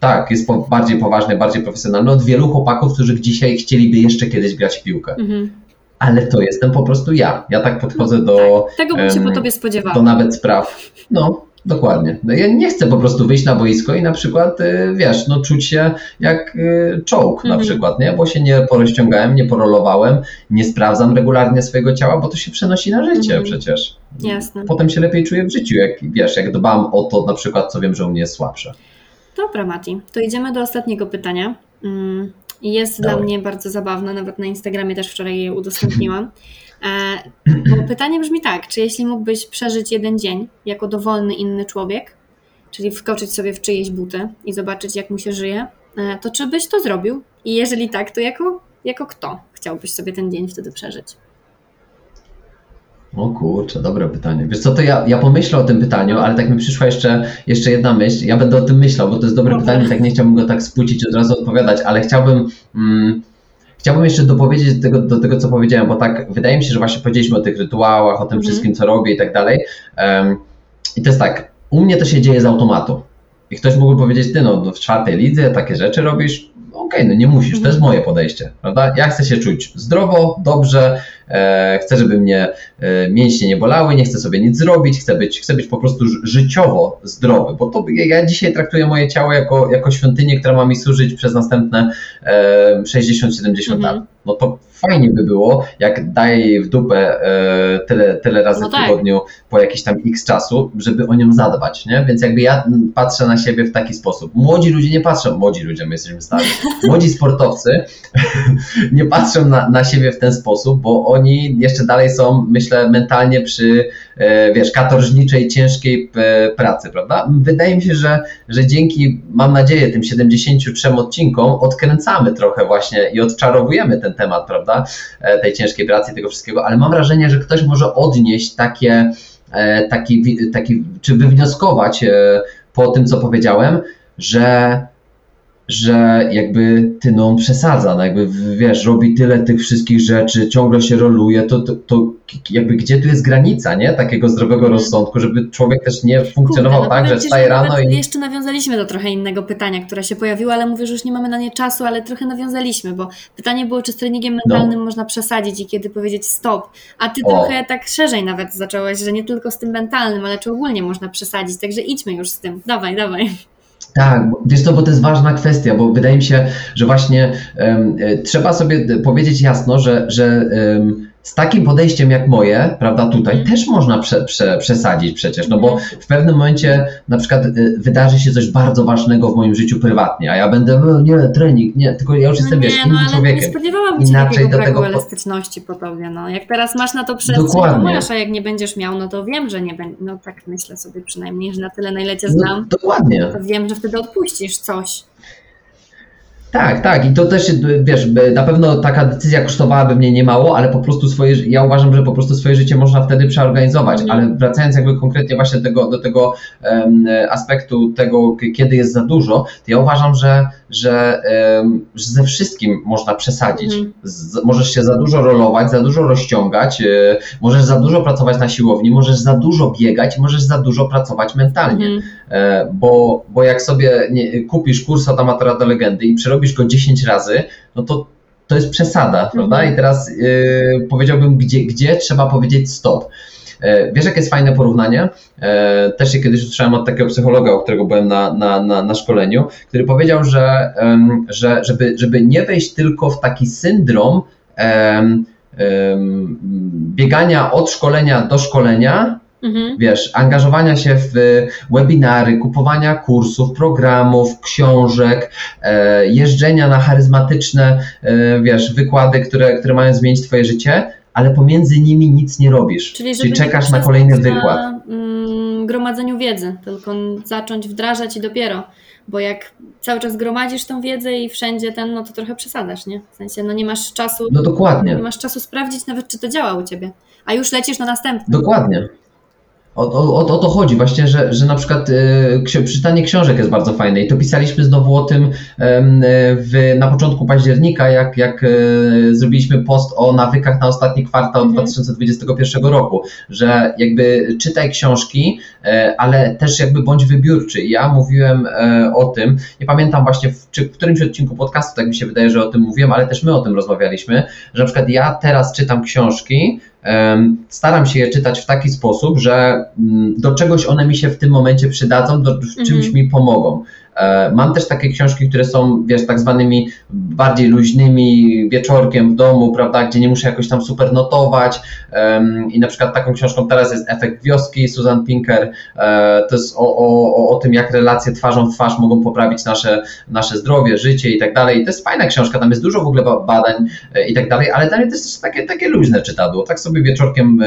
tak, jest bardziej poważne, bardziej profesjonalne od wielu chłopaków, którzy dzisiaj chcieliby jeszcze kiedyś grać w piłkę. Mhm ale to jestem po prostu ja. Ja tak podchodzę do. Tak, tego bym się po tobie spodziewała. Do nawet spraw. No, Dokładnie. No ja nie chcę po prostu wyjść na boisko i na przykład, y, wiesz, no czuć się jak y, czołg na mhm. przykład, nie? Bo się nie porozciągałem, nie porolowałem, nie sprawdzam regularnie swojego ciała, bo to się przenosi na życie mhm. przecież. Jasne. Potem się lepiej czuję w życiu, jak wiesz, jak dbam o to na przykład, co wiem, że u mnie jest słabsze. Dobra, Mati. To idziemy do ostatniego pytania. Mm, jest dla mnie bardzo zabawne, nawet na Instagramie też wczoraj je udostępniłam. [laughs] E, bo pytanie brzmi tak, czy jeśli mógłbyś przeżyć jeden dzień jako dowolny inny człowiek, czyli wskoczyć sobie w czyjeś buty i zobaczyć, jak mu się żyje, e, to czy byś to zrobił? I jeżeli tak, to jako, jako kto chciałbyś sobie ten dzień wtedy przeżyć? O kurczę, dobre pytanie. Wiesz co, to ja, ja pomyślę o tym pytaniu, ale tak mi przyszła jeszcze, jeszcze jedna myśl. Ja będę o tym myślał, bo to jest dobre Dobra. pytanie, tak nie chciałbym go tak spłucić od razu odpowiadać, ale chciałbym... Mm, Chciałbym jeszcze dopowiedzieć do tego, do tego, co powiedziałem, bo tak wydaje mi się, że właśnie powiedzieliśmy o tych rytuałach, o tym mm. wszystkim, co robię i tak dalej. Um, I to jest tak, u mnie to się dzieje z automatu. I ktoś mógłby powiedzieć, ty no, w czwartej lidze takie rzeczy robisz, okej, okay, no nie musisz, to jest mhm. moje podejście, prawda? Ja chcę się czuć zdrowo, dobrze, chcę, żeby mnie e, mięśnie nie bolały, nie chcę sobie nic zrobić, chcę być, chcę być po prostu życiowo zdrowy, bo to ja dzisiaj traktuję moje ciało jako, jako świątynię, która ma mi służyć przez następne e, 60-70 mhm. lat. No to fajnie by było, jak daję jej w dupę e, tyle, tyle razy no tak. w tygodniu po jakiś tam x czasu, żeby o nią zadbać, nie? Więc jakby ja patrzę na siebie w taki sposób. Młodzi ludzie nie patrzą, młodzi ludzie, my jesteśmy stali, [laughs] młodzi sportowcy [laughs] nie patrzą na, na siebie w ten sposób, bo oni jeszcze dalej są, myślę, mentalnie przy, e, wiesz, katorżniczej, ciężkiej e, pracy, prawda? Wydaje mi się, że, że dzięki, mam nadzieję, tym 73 odcinkom odkręcamy trochę właśnie i odczarowujemy ten temat, prawda? E, tej ciężkiej pracy tego wszystkiego, ale mam wrażenie, że ktoś może odnieść takie, taki, taki czy wywnioskować po tym, co powiedziałem, że że jakby Tyną przesadza, no jakby wiesz, robi tyle tych wszystkich rzeczy, ciągle się roluje, to, to, to jakby gdzie tu jest granica, nie? Takiego zdrowego mhm. rozsądku, żeby człowiek też nie funkcjonował Kurde, no tak, że wstaje rano i... Jeszcze nawiązaliśmy do trochę innego pytania, które się pojawiło, ale mówię, że już nie mamy na nie czasu, ale trochę nawiązaliśmy, bo pytanie było, czy z treningiem no. mentalnym no. można przesadzić i kiedy powiedzieć stop, a ty o. trochę tak szerzej nawet zacząłeś, że nie tylko z tym mentalnym, ale czy ogólnie można przesadzić, także idźmy już z tym. Dawaj, dawaj. Tak, wiesz to, bo to jest ważna kwestia, bo wydaje mi się, że właśnie um, trzeba sobie powiedzieć jasno, że, że z takim podejściem jak moje, prawda, tutaj mm. też można prze, prze, przesadzić przecież, no bo mhm. w pewnym momencie na przykład y, wydarzy się coś bardzo ważnego w moim życiu prywatnie, a ja będę, no, nie, trening, nie, tylko ja już jestem, no wiesz, nie, innym no, człowiekiem. Nie spodziewałam się Inaczej do tego elastyczności po tobie, no. Jak teraz masz na to przestrzeń, to masz, a jak nie będziesz miał, no to wiem, że nie będzie, no tak myślę sobie przynajmniej, że na tyle, na ile cię no, znam. No, dokładnie. To wiem, że wtedy odpuścisz coś. Tak, tak. I to też, wiesz, na pewno taka decyzja kosztowałaby mnie niemało, ale po prostu swoje, ja uważam, że po prostu swoje życie można wtedy przeorganizować. Mm. Ale wracając jakby konkretnie właśnie do tego, do tego um, aspektu tego, kiedy jest za dużo, to ja uważam, że, że, um, że ze wszystkim można przesadzić. Mm. Z, możesz się za dużo rolować, za dużo rozciągać, y, możesz za dużo pracować na siłowni, możesz za dużo biegać, możesz za dużo pracować mentalnie. Mm. E, bo, bo jak sobie nie, kupisz kurs od amatora do legendy i przerobisz go 10 razy, no to to jest przesada, mhm. prawda? I teraz yy, powiedziałbym, gdzie, gdzie trzeba powiedzieć stop. E, wiesz, jakie jest fajne porównanie? E, też się kiedyś usłyszałem od takiego psychologa, u którego byłem na, na, na, na szkoleniu, który powiedział, że, że żeby, żeby nie wejść tylko w taki syndrom biegania od szkolenia do szkolenia, Mhm. Wiesz, angażowania się w webinary, kupowania kursów, programów, książek, e, jeżdżenia na charyzmatyczne, e, wiesz, wykłady, które, które mają zmienić Twoje życie, ale pomiędzy nimi nic nie robisz. Czyli, Czyli czekasz na kolejny na, wykład. Mm, gromadzeniu wiedzy, tylko zacząć wdrażać i dopiero. Bo jak cały czas gromadzisz tą wiedzę i wszędzie ten, no to trochę przesadzasz, nie? W sensie, no nie masz czasu. No dokładnie. Nie masz czasu sprawdzić nawet, czy to działa u ciebie. A już lecisz na następny. Dokładnie. O, o, o, to chodzi właśnie, że, że na przykład y, czytanie książek jest bardzo fajne i to pisaliśmy znowu o tym y, w, na początku października, jak, jak y, zrobiliśmy post o nawykach na ostatni kwartał mhm. 2021 roku, że jakby czytaj książki, e, ale też jakby bądź wybiórczy. Ja mówiłem e, o tym, nie pamiętam właśnie w, czy w którymś odcinku podcastu, tak mi się wydaje, że o tym mówiłem, ale też my o tym rozmawialiśmy, że na przykład ja teraz czytam książki, Staram się je czytać w taki sposób, że mm, do czegoś one mi się w tym momencie przydadzą, do, w czymś mhm. mi pomogą. E, mam też takie książki, które są, wiesz, tak zwanymi bardziej luźnymi wieczorkiem w domu, prawda, gdzie nie muszę jakoś tam super notować. I na przykład taką książką teraz jest Efekt Wioski, Susan Pinker. E, to jest o, o, o tym, jak relacje twarzą w twarz mogą poprawić nasze, nasze zdrowie, życie i tak dalej. I to jest fajna książka, tam jest dużo w ogóle badań e, i tak dalej, ale tam jest takie, takie luźne czytadło. Tak sobie wieczorkiem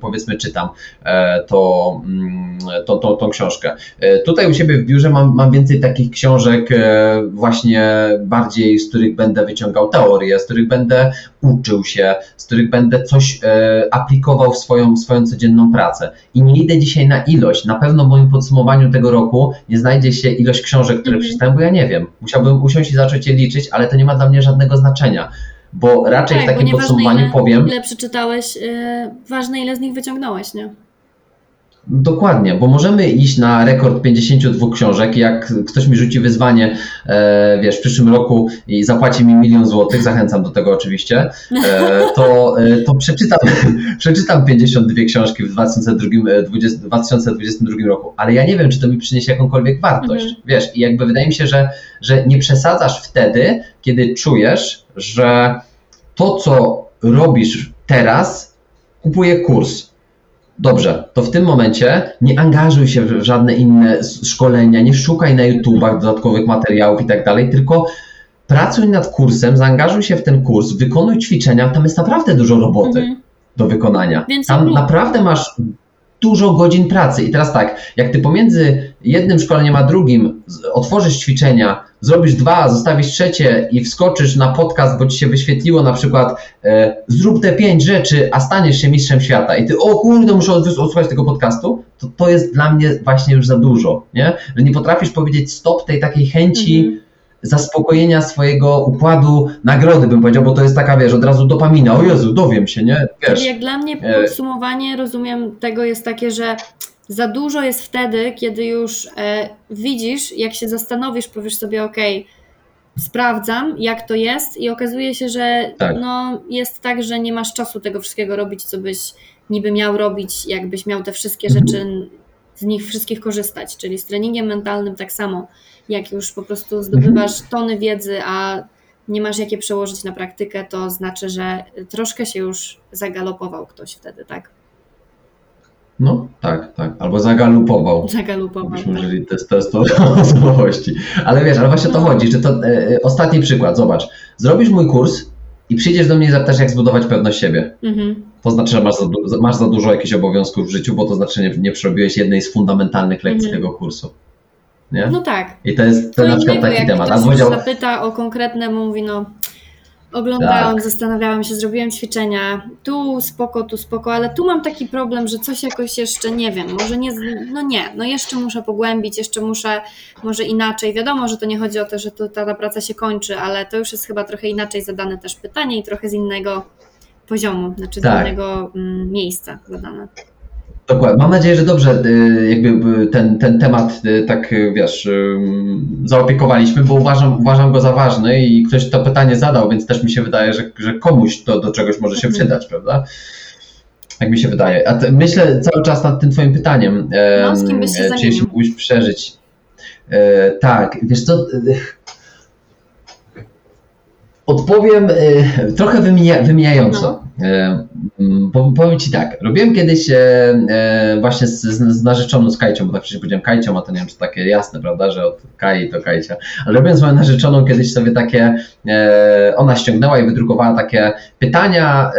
powiedzmy czytam to, mm, to, to, tą książkę. Tutaj u siebie w biurze mam, mam więcej takich takich książek e, właśnie bardziej, z których będę wyciągał teorię, z których będę uczył się, z których będę coś e, aplikował w swoją, swoją codzienną pracę. I nie idę dzisiaj na ilość. Na pewno w moim podsumowaniu tego roku nie znajdzie się ilość książek, które mm. przeczytałem, bo ja nie wiem. Musiałbym usiąść i zacząć je liczyć, ale to nie ma dla mnie żadnego znaczenia bo raczej tak, w takim podsumowaniu ile, powiem. Ile przeczytałeś, yy, ważne ile z nich wyciągnąłeś, nie? Dokładnie, bo możemy iść na rekord 52 książek. Jak ktoś mi rzuci wyzwanie, e, wiesz, w przyszłym roku i zapłaci mi milion złotych, zachęcam do tego oczywiście, e, to, e, to przeczytam, [laughs] przeczytam 52 książki w 2020, 2022 e, roku, ale ja nie wiem, czy to mi przyniesie jakąkolwiek wartość. Mhm. Wiesz, i jakby wydaje mi się, że, że nie przesadzasz wtedy, kiedy czujesz, że to, co robisz teraz, kupuje kurs Dobrze, to w tym momencie nie angażuj się w żadne inne szkolenia, nie szukaj na YouTubach dodatkowych materiałów i tak dalej, tylko pracuj nad kursem, zaangażuj się w ten kurs, wykonuj ćwiczenia, tam jest naprawdę dużo roboty mhm. do wykonania. Więc tam naprawdę masz dużo godzin pracy. I teraz tak, jak ty pomiędzy jednym szkoleniem a drugim otworzysz ćwiczenia, zrobisz dwa, zostawisz trzecie i wskoczysz na podcast, bo ci się wyświetliło na przykład e, zrób te pięć rzeczy, a staniesz się mistrzem świata i ty, o kurde, muszę odsłuchać tego podcastu, to to jest dla mnie właśnie już za dużo, nie? Że nie potrafisz powiedzieć stop tej takiej chęci mhm. zaspokojenia swojego układu nagrody, bym powiedział, bo to jest taka, wiesz, od razu dopamina, o Jezu, dowiem się, nie? Wiesz, Czyli jak dla mnie e, podsumowanie, rozumiem, tego jest takie, że za dużo jest wtedy, kiedy już e, widzisz, jak się zastanowisz, powiesz sobie, ok, sprawdzam, jak to jest, i okazuje się, że tak. no, jest tak, że nie masz czasu tego wszystkiego robić, co byś niby miał robić, jakbyś miał te wszystkie mhm. rzeczy z nich wszystkich korzystać, czyli z treningiem mentalnym tak samo, jak już po prostu zdobywasz mhm. tony wiedzy, a nie masz jakie przełożyć na praktykę, to znaczy, że troszkę się już zagalopował ktoś wtedy, tak? No, tak, tak. Albo zagalupował. Zagalupował. Byśmy użyli tak. test, testu osobowości. Ale wiesz, ale właśnie o to chodzi, że to e, e, ostatni przykład, zobacz. Zrobisz mój kurs i przyjdziesz do mnie i zapytasz, jak zbudować pewność siebie. Mhm. To znaczy, że masz za, masz za dużo jakichś obowiązków w życiu, bo to znaczy, nie, nie przerobiłeś jednej z fundamentalnych lekcji mhm. tego kursu. Nie? No tak. I to jest to na przykład taki jak temat. Ktoś powiedział... zapyta o konkretne, mówi, no Oglądałam, tak. zastanawiałam się, zrobiłam ćwiczenia, tu spoko, tu spoko, ale tu mam taki problem, że coś jakoś jeszcze nie wiem, może nie, no nie, no jeszcze muszę pogłębić, jeszcze muszę może inaczej. Wiadomo, że to nie chodzi o to, że tu ta praca się kończy, ale to już jest chyba trochę inaczej zadane też pytanie i trochę z innego poziomu, znaczy tak. z innego mm, miejsca zadane. Dokładnie. Mam nadzieję, że dobrze y, jakby ten, ten temat y, tak y, wiesz zaopiekowaliśmy, bo uważam, uważam go za ważny i ktoś to pytanie zadał, więc też mi się wydaje, że, że komuś to do czegoś może się mhm. przydać, prawda? Tak mi się wydaje. A te, myślę cały czas nad tym twoim pytaniem. No, z kim byś się czy mógłbyś przeżyć? E, tak, wiesz co, Odpowiem y, trochę wymija, wymijająco. No. Y, powiem Ci tak, robiłem kiedyś e, e, właśnie z, z, narzeczoną z Kajcią, bo tak wcześniej powiedziałem Kajcią, a to nie wiem, czy takie jasne, prawda, że od Kai to Kajcia, ale robiłem z moją narzeczoną kiedyś sobie takie, e, ona ściągnęła i wydrukowała takie pytania,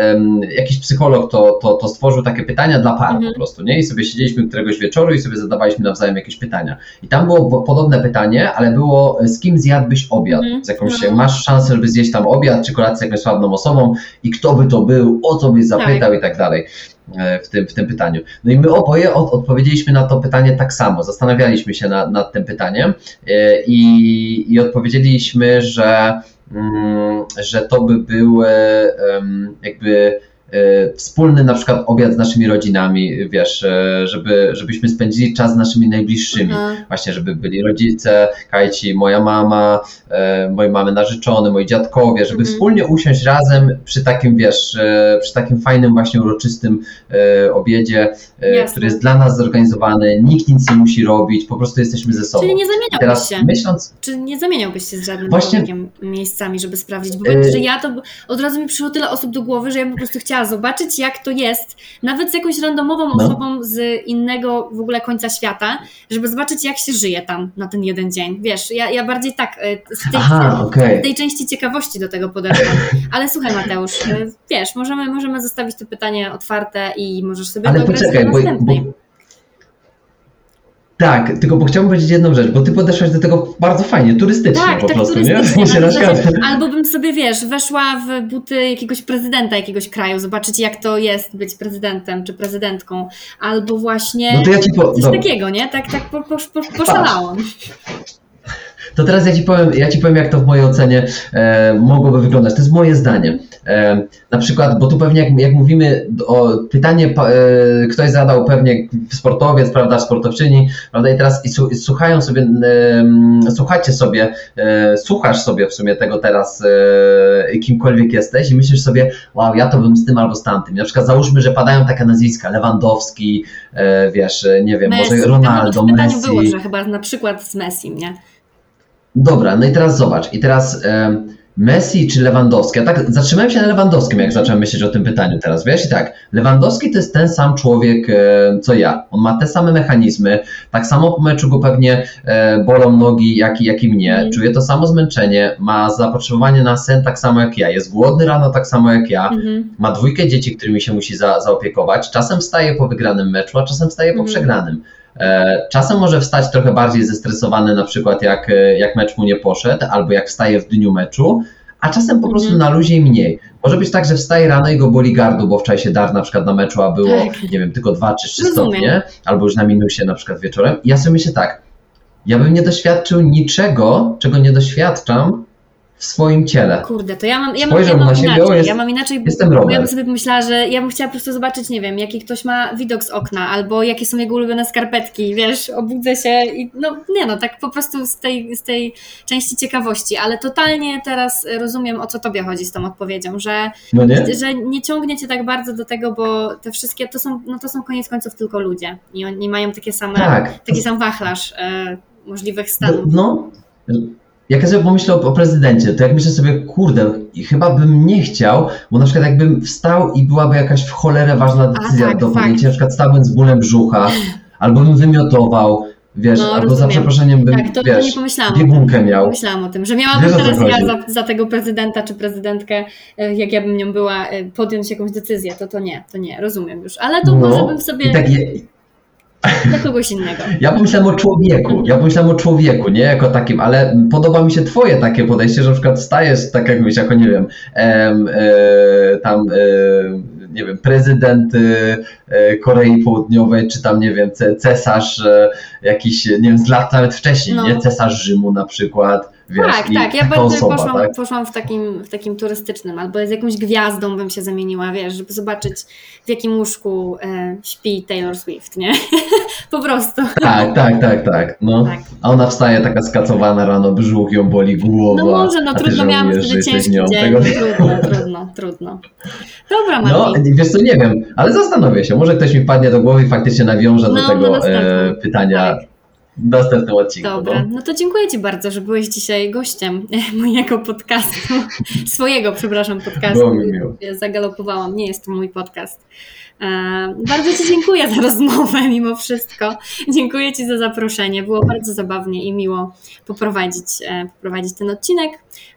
jakiś psycholog to, to, to stworzył takie pytania dla par mhm. po prostu, nie? I sobie siedzieliśmy któregoś wieczoru i sobie zadawaliśmy nawzajem jakieś pytania. I tam było podobne pytanie, ale było z kim zjadłbyś obiad? Mhm. Z jakąś, no. masz szansę, żeby zjeść tam obiad czy kolację z jakąś sławną osobą i kto by to był, o co byś zapytał tak. i tak dalej e, w tym, w tym pytaniu. No i my oboje od, odpowiedzieliśmy na to pytanie tak samo, zastanawialiśmy się na, nad tym pytaniem e, i, i odpowiedzieliśmy, że, mm, że to by były jakby wspólny na przykład obiad z naszymi rodzinami, wiesz, e, żeby, żebyśmy spędzili czas z naszymi najbliższymi. Mhm. Właśnie, żeby byli rodzice, Kajci, moja mama, e, moje mamy narzeczone, moi dziadkowie, żeby mhm. wspólnie usiąść razem przy takim, wiesz, przy takim fajnym właśnie uroczystym obiedzie, Jasne. który jest dla nas zorganizowany, nikt nic nie musi robić, po prostu jesteśmy ze sobą. Czyli nie zamieniałbyś Teraz, się. Myśląc... Czy nie zamieniałbyś się z żadnym właśnie... miejscami, żeby sprawdzić? Bo yy... że ja to od razu mi przyszło tyle osób do głowy, że ja po prostu zobaczyć, jak to jest, nawet z jakąś randomową no. osobą z innego w ogóle końca świata, żeby zobaczyć, jak się żyje tam na ten jeden dzień. Wiesz, ja, ja bardziej tak e, z tej, Aha, okay. tej części ciekawości do tego podeszłam. Ale słuchaj, Mateusz, e, wiesz, możemy, możemy zostawić to pytanie otwarte i możesz sobie Ale poczekaj, bo, bo, tak, tylko bo chciałbym powiedzieć jedną rzecz, bo ty podeszłaś do tego bardzo fajnie, turystycznie tak, po tak, prostu, turystycznie, nie? No, albo bym sobie, wiesz, weszła w buty jakiegoś prezydenta jakiegoś kraju, zobaczyć jak to jest być prezydentem czy prezydentką, albo właśnie no to ja ci po... coś takiego, nie? Tak, tak po, po, po, poszalałam. To teraz ja ci powiem, ja ci powiem jak to w mojej ocenie e, mogłoby wyglądać. To jest moje zdanie. Na przykład, bo tu pewnie jak, jak mówimy o pytanie, e, ktoś zadał pewnie sportowiec, prawda, sportowczyni, prawda, i teraz i, słuchają sobie, słuchacie sobie, e, słuchasz sobie w sumie tego teraz, e, kimkolwiek jesteś i myślisz sobie, wow, ja to bym z tym albo z tamtym. Na przykład załóżmy, że padają takie nazwiska, Lewandowski, wiesz, nie wiem, Messi. może Ronaldo, no, Messi. było, że chyba na przykład z Messi, nie? Dobra, no i teraz zobacz. I teraz e, Messi czy Lewandowski? Ja tak zatrzymałem się na Lewandowskim, jak zacząłem myśleć o tym pytaniu teraz, wiesz? I tak, Lewandowski to jest ten sam człowiek, e, co ja. On ma te same mechanizmy, tak samo po meczu go pewnie e, bolą nogi, jak, jak i mnie. Mm. Czuje to samo zmęczenie, ma zapotrzebowanie na sen tak samo jak ja, jest głodny rano tak samo jak ja, mm. ma dwójkę dzieci, którymi się musi za, zaopiekować, czasem wstaje po wygranym meczu, a czasem wstaje po mm. przegranym. E, czasem może wstać trochę bardziej zestresowany, na przykład jak, e, jak mecz mu nie poszedł, albo jak wstaje w dniu meczu, a czasem po prostu mhm. na luzie i mniej. Może być tak, że wstaje rano i go boli gardło, bo wczoraj się dar na przykład na meczu, a było, tak. nie wiem, tylko 2 czy 3 stopnie, albo już na minusie na przykład wieczorem. I ja sobie myślę tak, ja bym nie doświadczył niczego, czego nie doświadczam, w swoim ciele. Kurde, to ja mam, ja mam, Spojrzał ja mam na siebie, inaczej. jest- ja mam inaczej, jestem bo ja bym sobie pomyślała, że ja bym chciała po prostu zobaczyć, nie wiem, jaki ktoś ma widok z okna, albo jakie są jego ulubione skarpetki, wiesz, obudzę się i no nie no, tak po prostu z tej, z tej części ciekawości, ale totalnie teraz rozumiem, o co tobie chodzi z tą odpowiedzią, że, No nie? że nie ciągnie cię tak bardzo do tego, bo te wszystkie, to są, no to są koniec końców tylko ludzie i oni mają takie same, Tak. taki sam wachlarz e, możliwych stanów. No, jak ja sobie pomyślę o, o prezydencie, to jak myślę sobie, kurde, i chyba bym nie chciał, bo na przykład jakbym wstał i byłaby jakaś w cholerę ważna decyzja tak, do podjęcia, na przykład stałbym z bólem brzucha, albo bym wymiotował, wiesz, No, albo za rozumiem. przeproszeniem bym, Tak, to, to wiesz, nie pomyślałam. biegunkę tym. miał. Pomyślałam o tym, że miałabym Wiesz, teraz ja za, za tego prezydenta czy prezydentkę, e, jak ja bym nią była, e, podjąć jakąś decyzję, to to nie, to nie, rozumiem już. Ale to może bym sobie No, i tak je, dla kogoś innego. Ja pomyślałem o człowieku, ja pomyślałem o człowieku, nie jako takim, ale podoba mi się twoje takie podejście, że na przykład stajesz tak jakbyś, jako nie wiem, em, e, tam, e, nie wiem, prezydent e, e, Korei Południowej, czy tam, nie wiem, ce, cesarz e, jakiś, nie wiem, z lat nawet wcześniej, No. nie? Cesarz Rzymu na przykład, wiesz, tak, tak, ja bardziej osoba, poszłam, tak? poszłam w, takim, w takim turystycznym, albo z jakąś gwiazdą bym się zamieniła, wiesz, żeby zobaczyć w jakim łóżku e, śpi Taylor Swift, nie? [laughs] po prostu. Tak, tak, tak, tak, no. Tak. A ona wstaje taka skacowana rano, brzuch ją boli głowa. No może, no trudno miałam wtedy ciężki nią. dzień, Tego- trudno, trudno, trudno. Dobra, No, Mati. wiesz co, nie wiem, ale zastanowię się. Może ktoś mi padnie do głowy i faktycznie nawiąże No, do no, tego następnym. e, pytania Tak. W następnym odcinku. Dobra, No. no to dziękuję Ci bardzo, że byłeś dzisiaj gościem [laughs] mojego podcastu, [laughs] swojego, przepraszam, podcastu. Było mi miło. Zagalopowałam, nie jest to mój podcast. E, Bardzo Ci dziękuję za [laughs] rozmowę mimo wszystko. Dziękuję Ci za zaproszenie. Było bardzo zabawnie i miło poprowadzić, e, poprowadzić ten odcinek.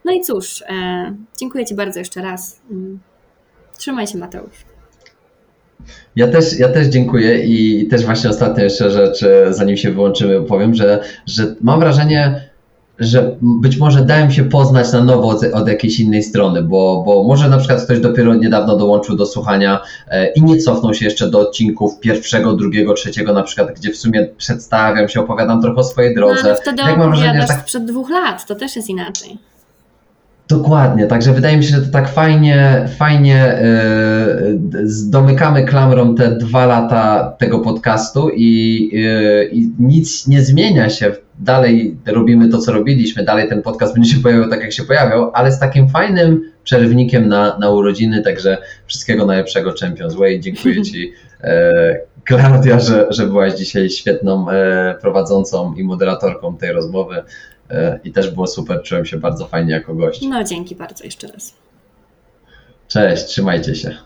No i cóż, e, dziękuję Ci bardzo jeszcze raz. Mm. Trzymaj się Mateusz. Ja też, ja też dziękuję i też właśnie ostatnia jeszcze rzecz, e, zanim się wyłączymy, powiem, że, że mam wrażenie, że być może dałem się poznać na nowo od, od jakiejś innej strony, bo, bo może na przykład ktoś dopiero niedawno dołączył do słuchania e, i nie cofnął się jeszcze do odcinków pierwszego, drugiego, trzeciego na przykład, gdzie w sumie przedstawiam się, opowiadam trochę o swojej No, drodze. ale wtedy Tak mam wrażenie, że tak sprzed dwóch lat, to też jest inaczej. Dokładnie, także wydaje mi się, że to tak fajnie, fajnie yy, domykamy klamrą te dwa lata tego podcastu i, yy, i nic nie zmienia się. Dalej robimy to, co robiliśmy, dalej ten podcast będzie się pojawiał tak, jak się pojawiał, ale z takim fajnym przerwnikiem na, na urodziny, także wszystkiego najlepszego Champions Way. Dziękuję Ci, e, Klaudia, że, że byłaś dzisiaj świetną prowadzącą i moderatorką tej rozmowy. E, I też było super, czułem się bardzo fajnie jako gość. No dzięki bardzo jeszcze raz. Cześć, trzymajcie się.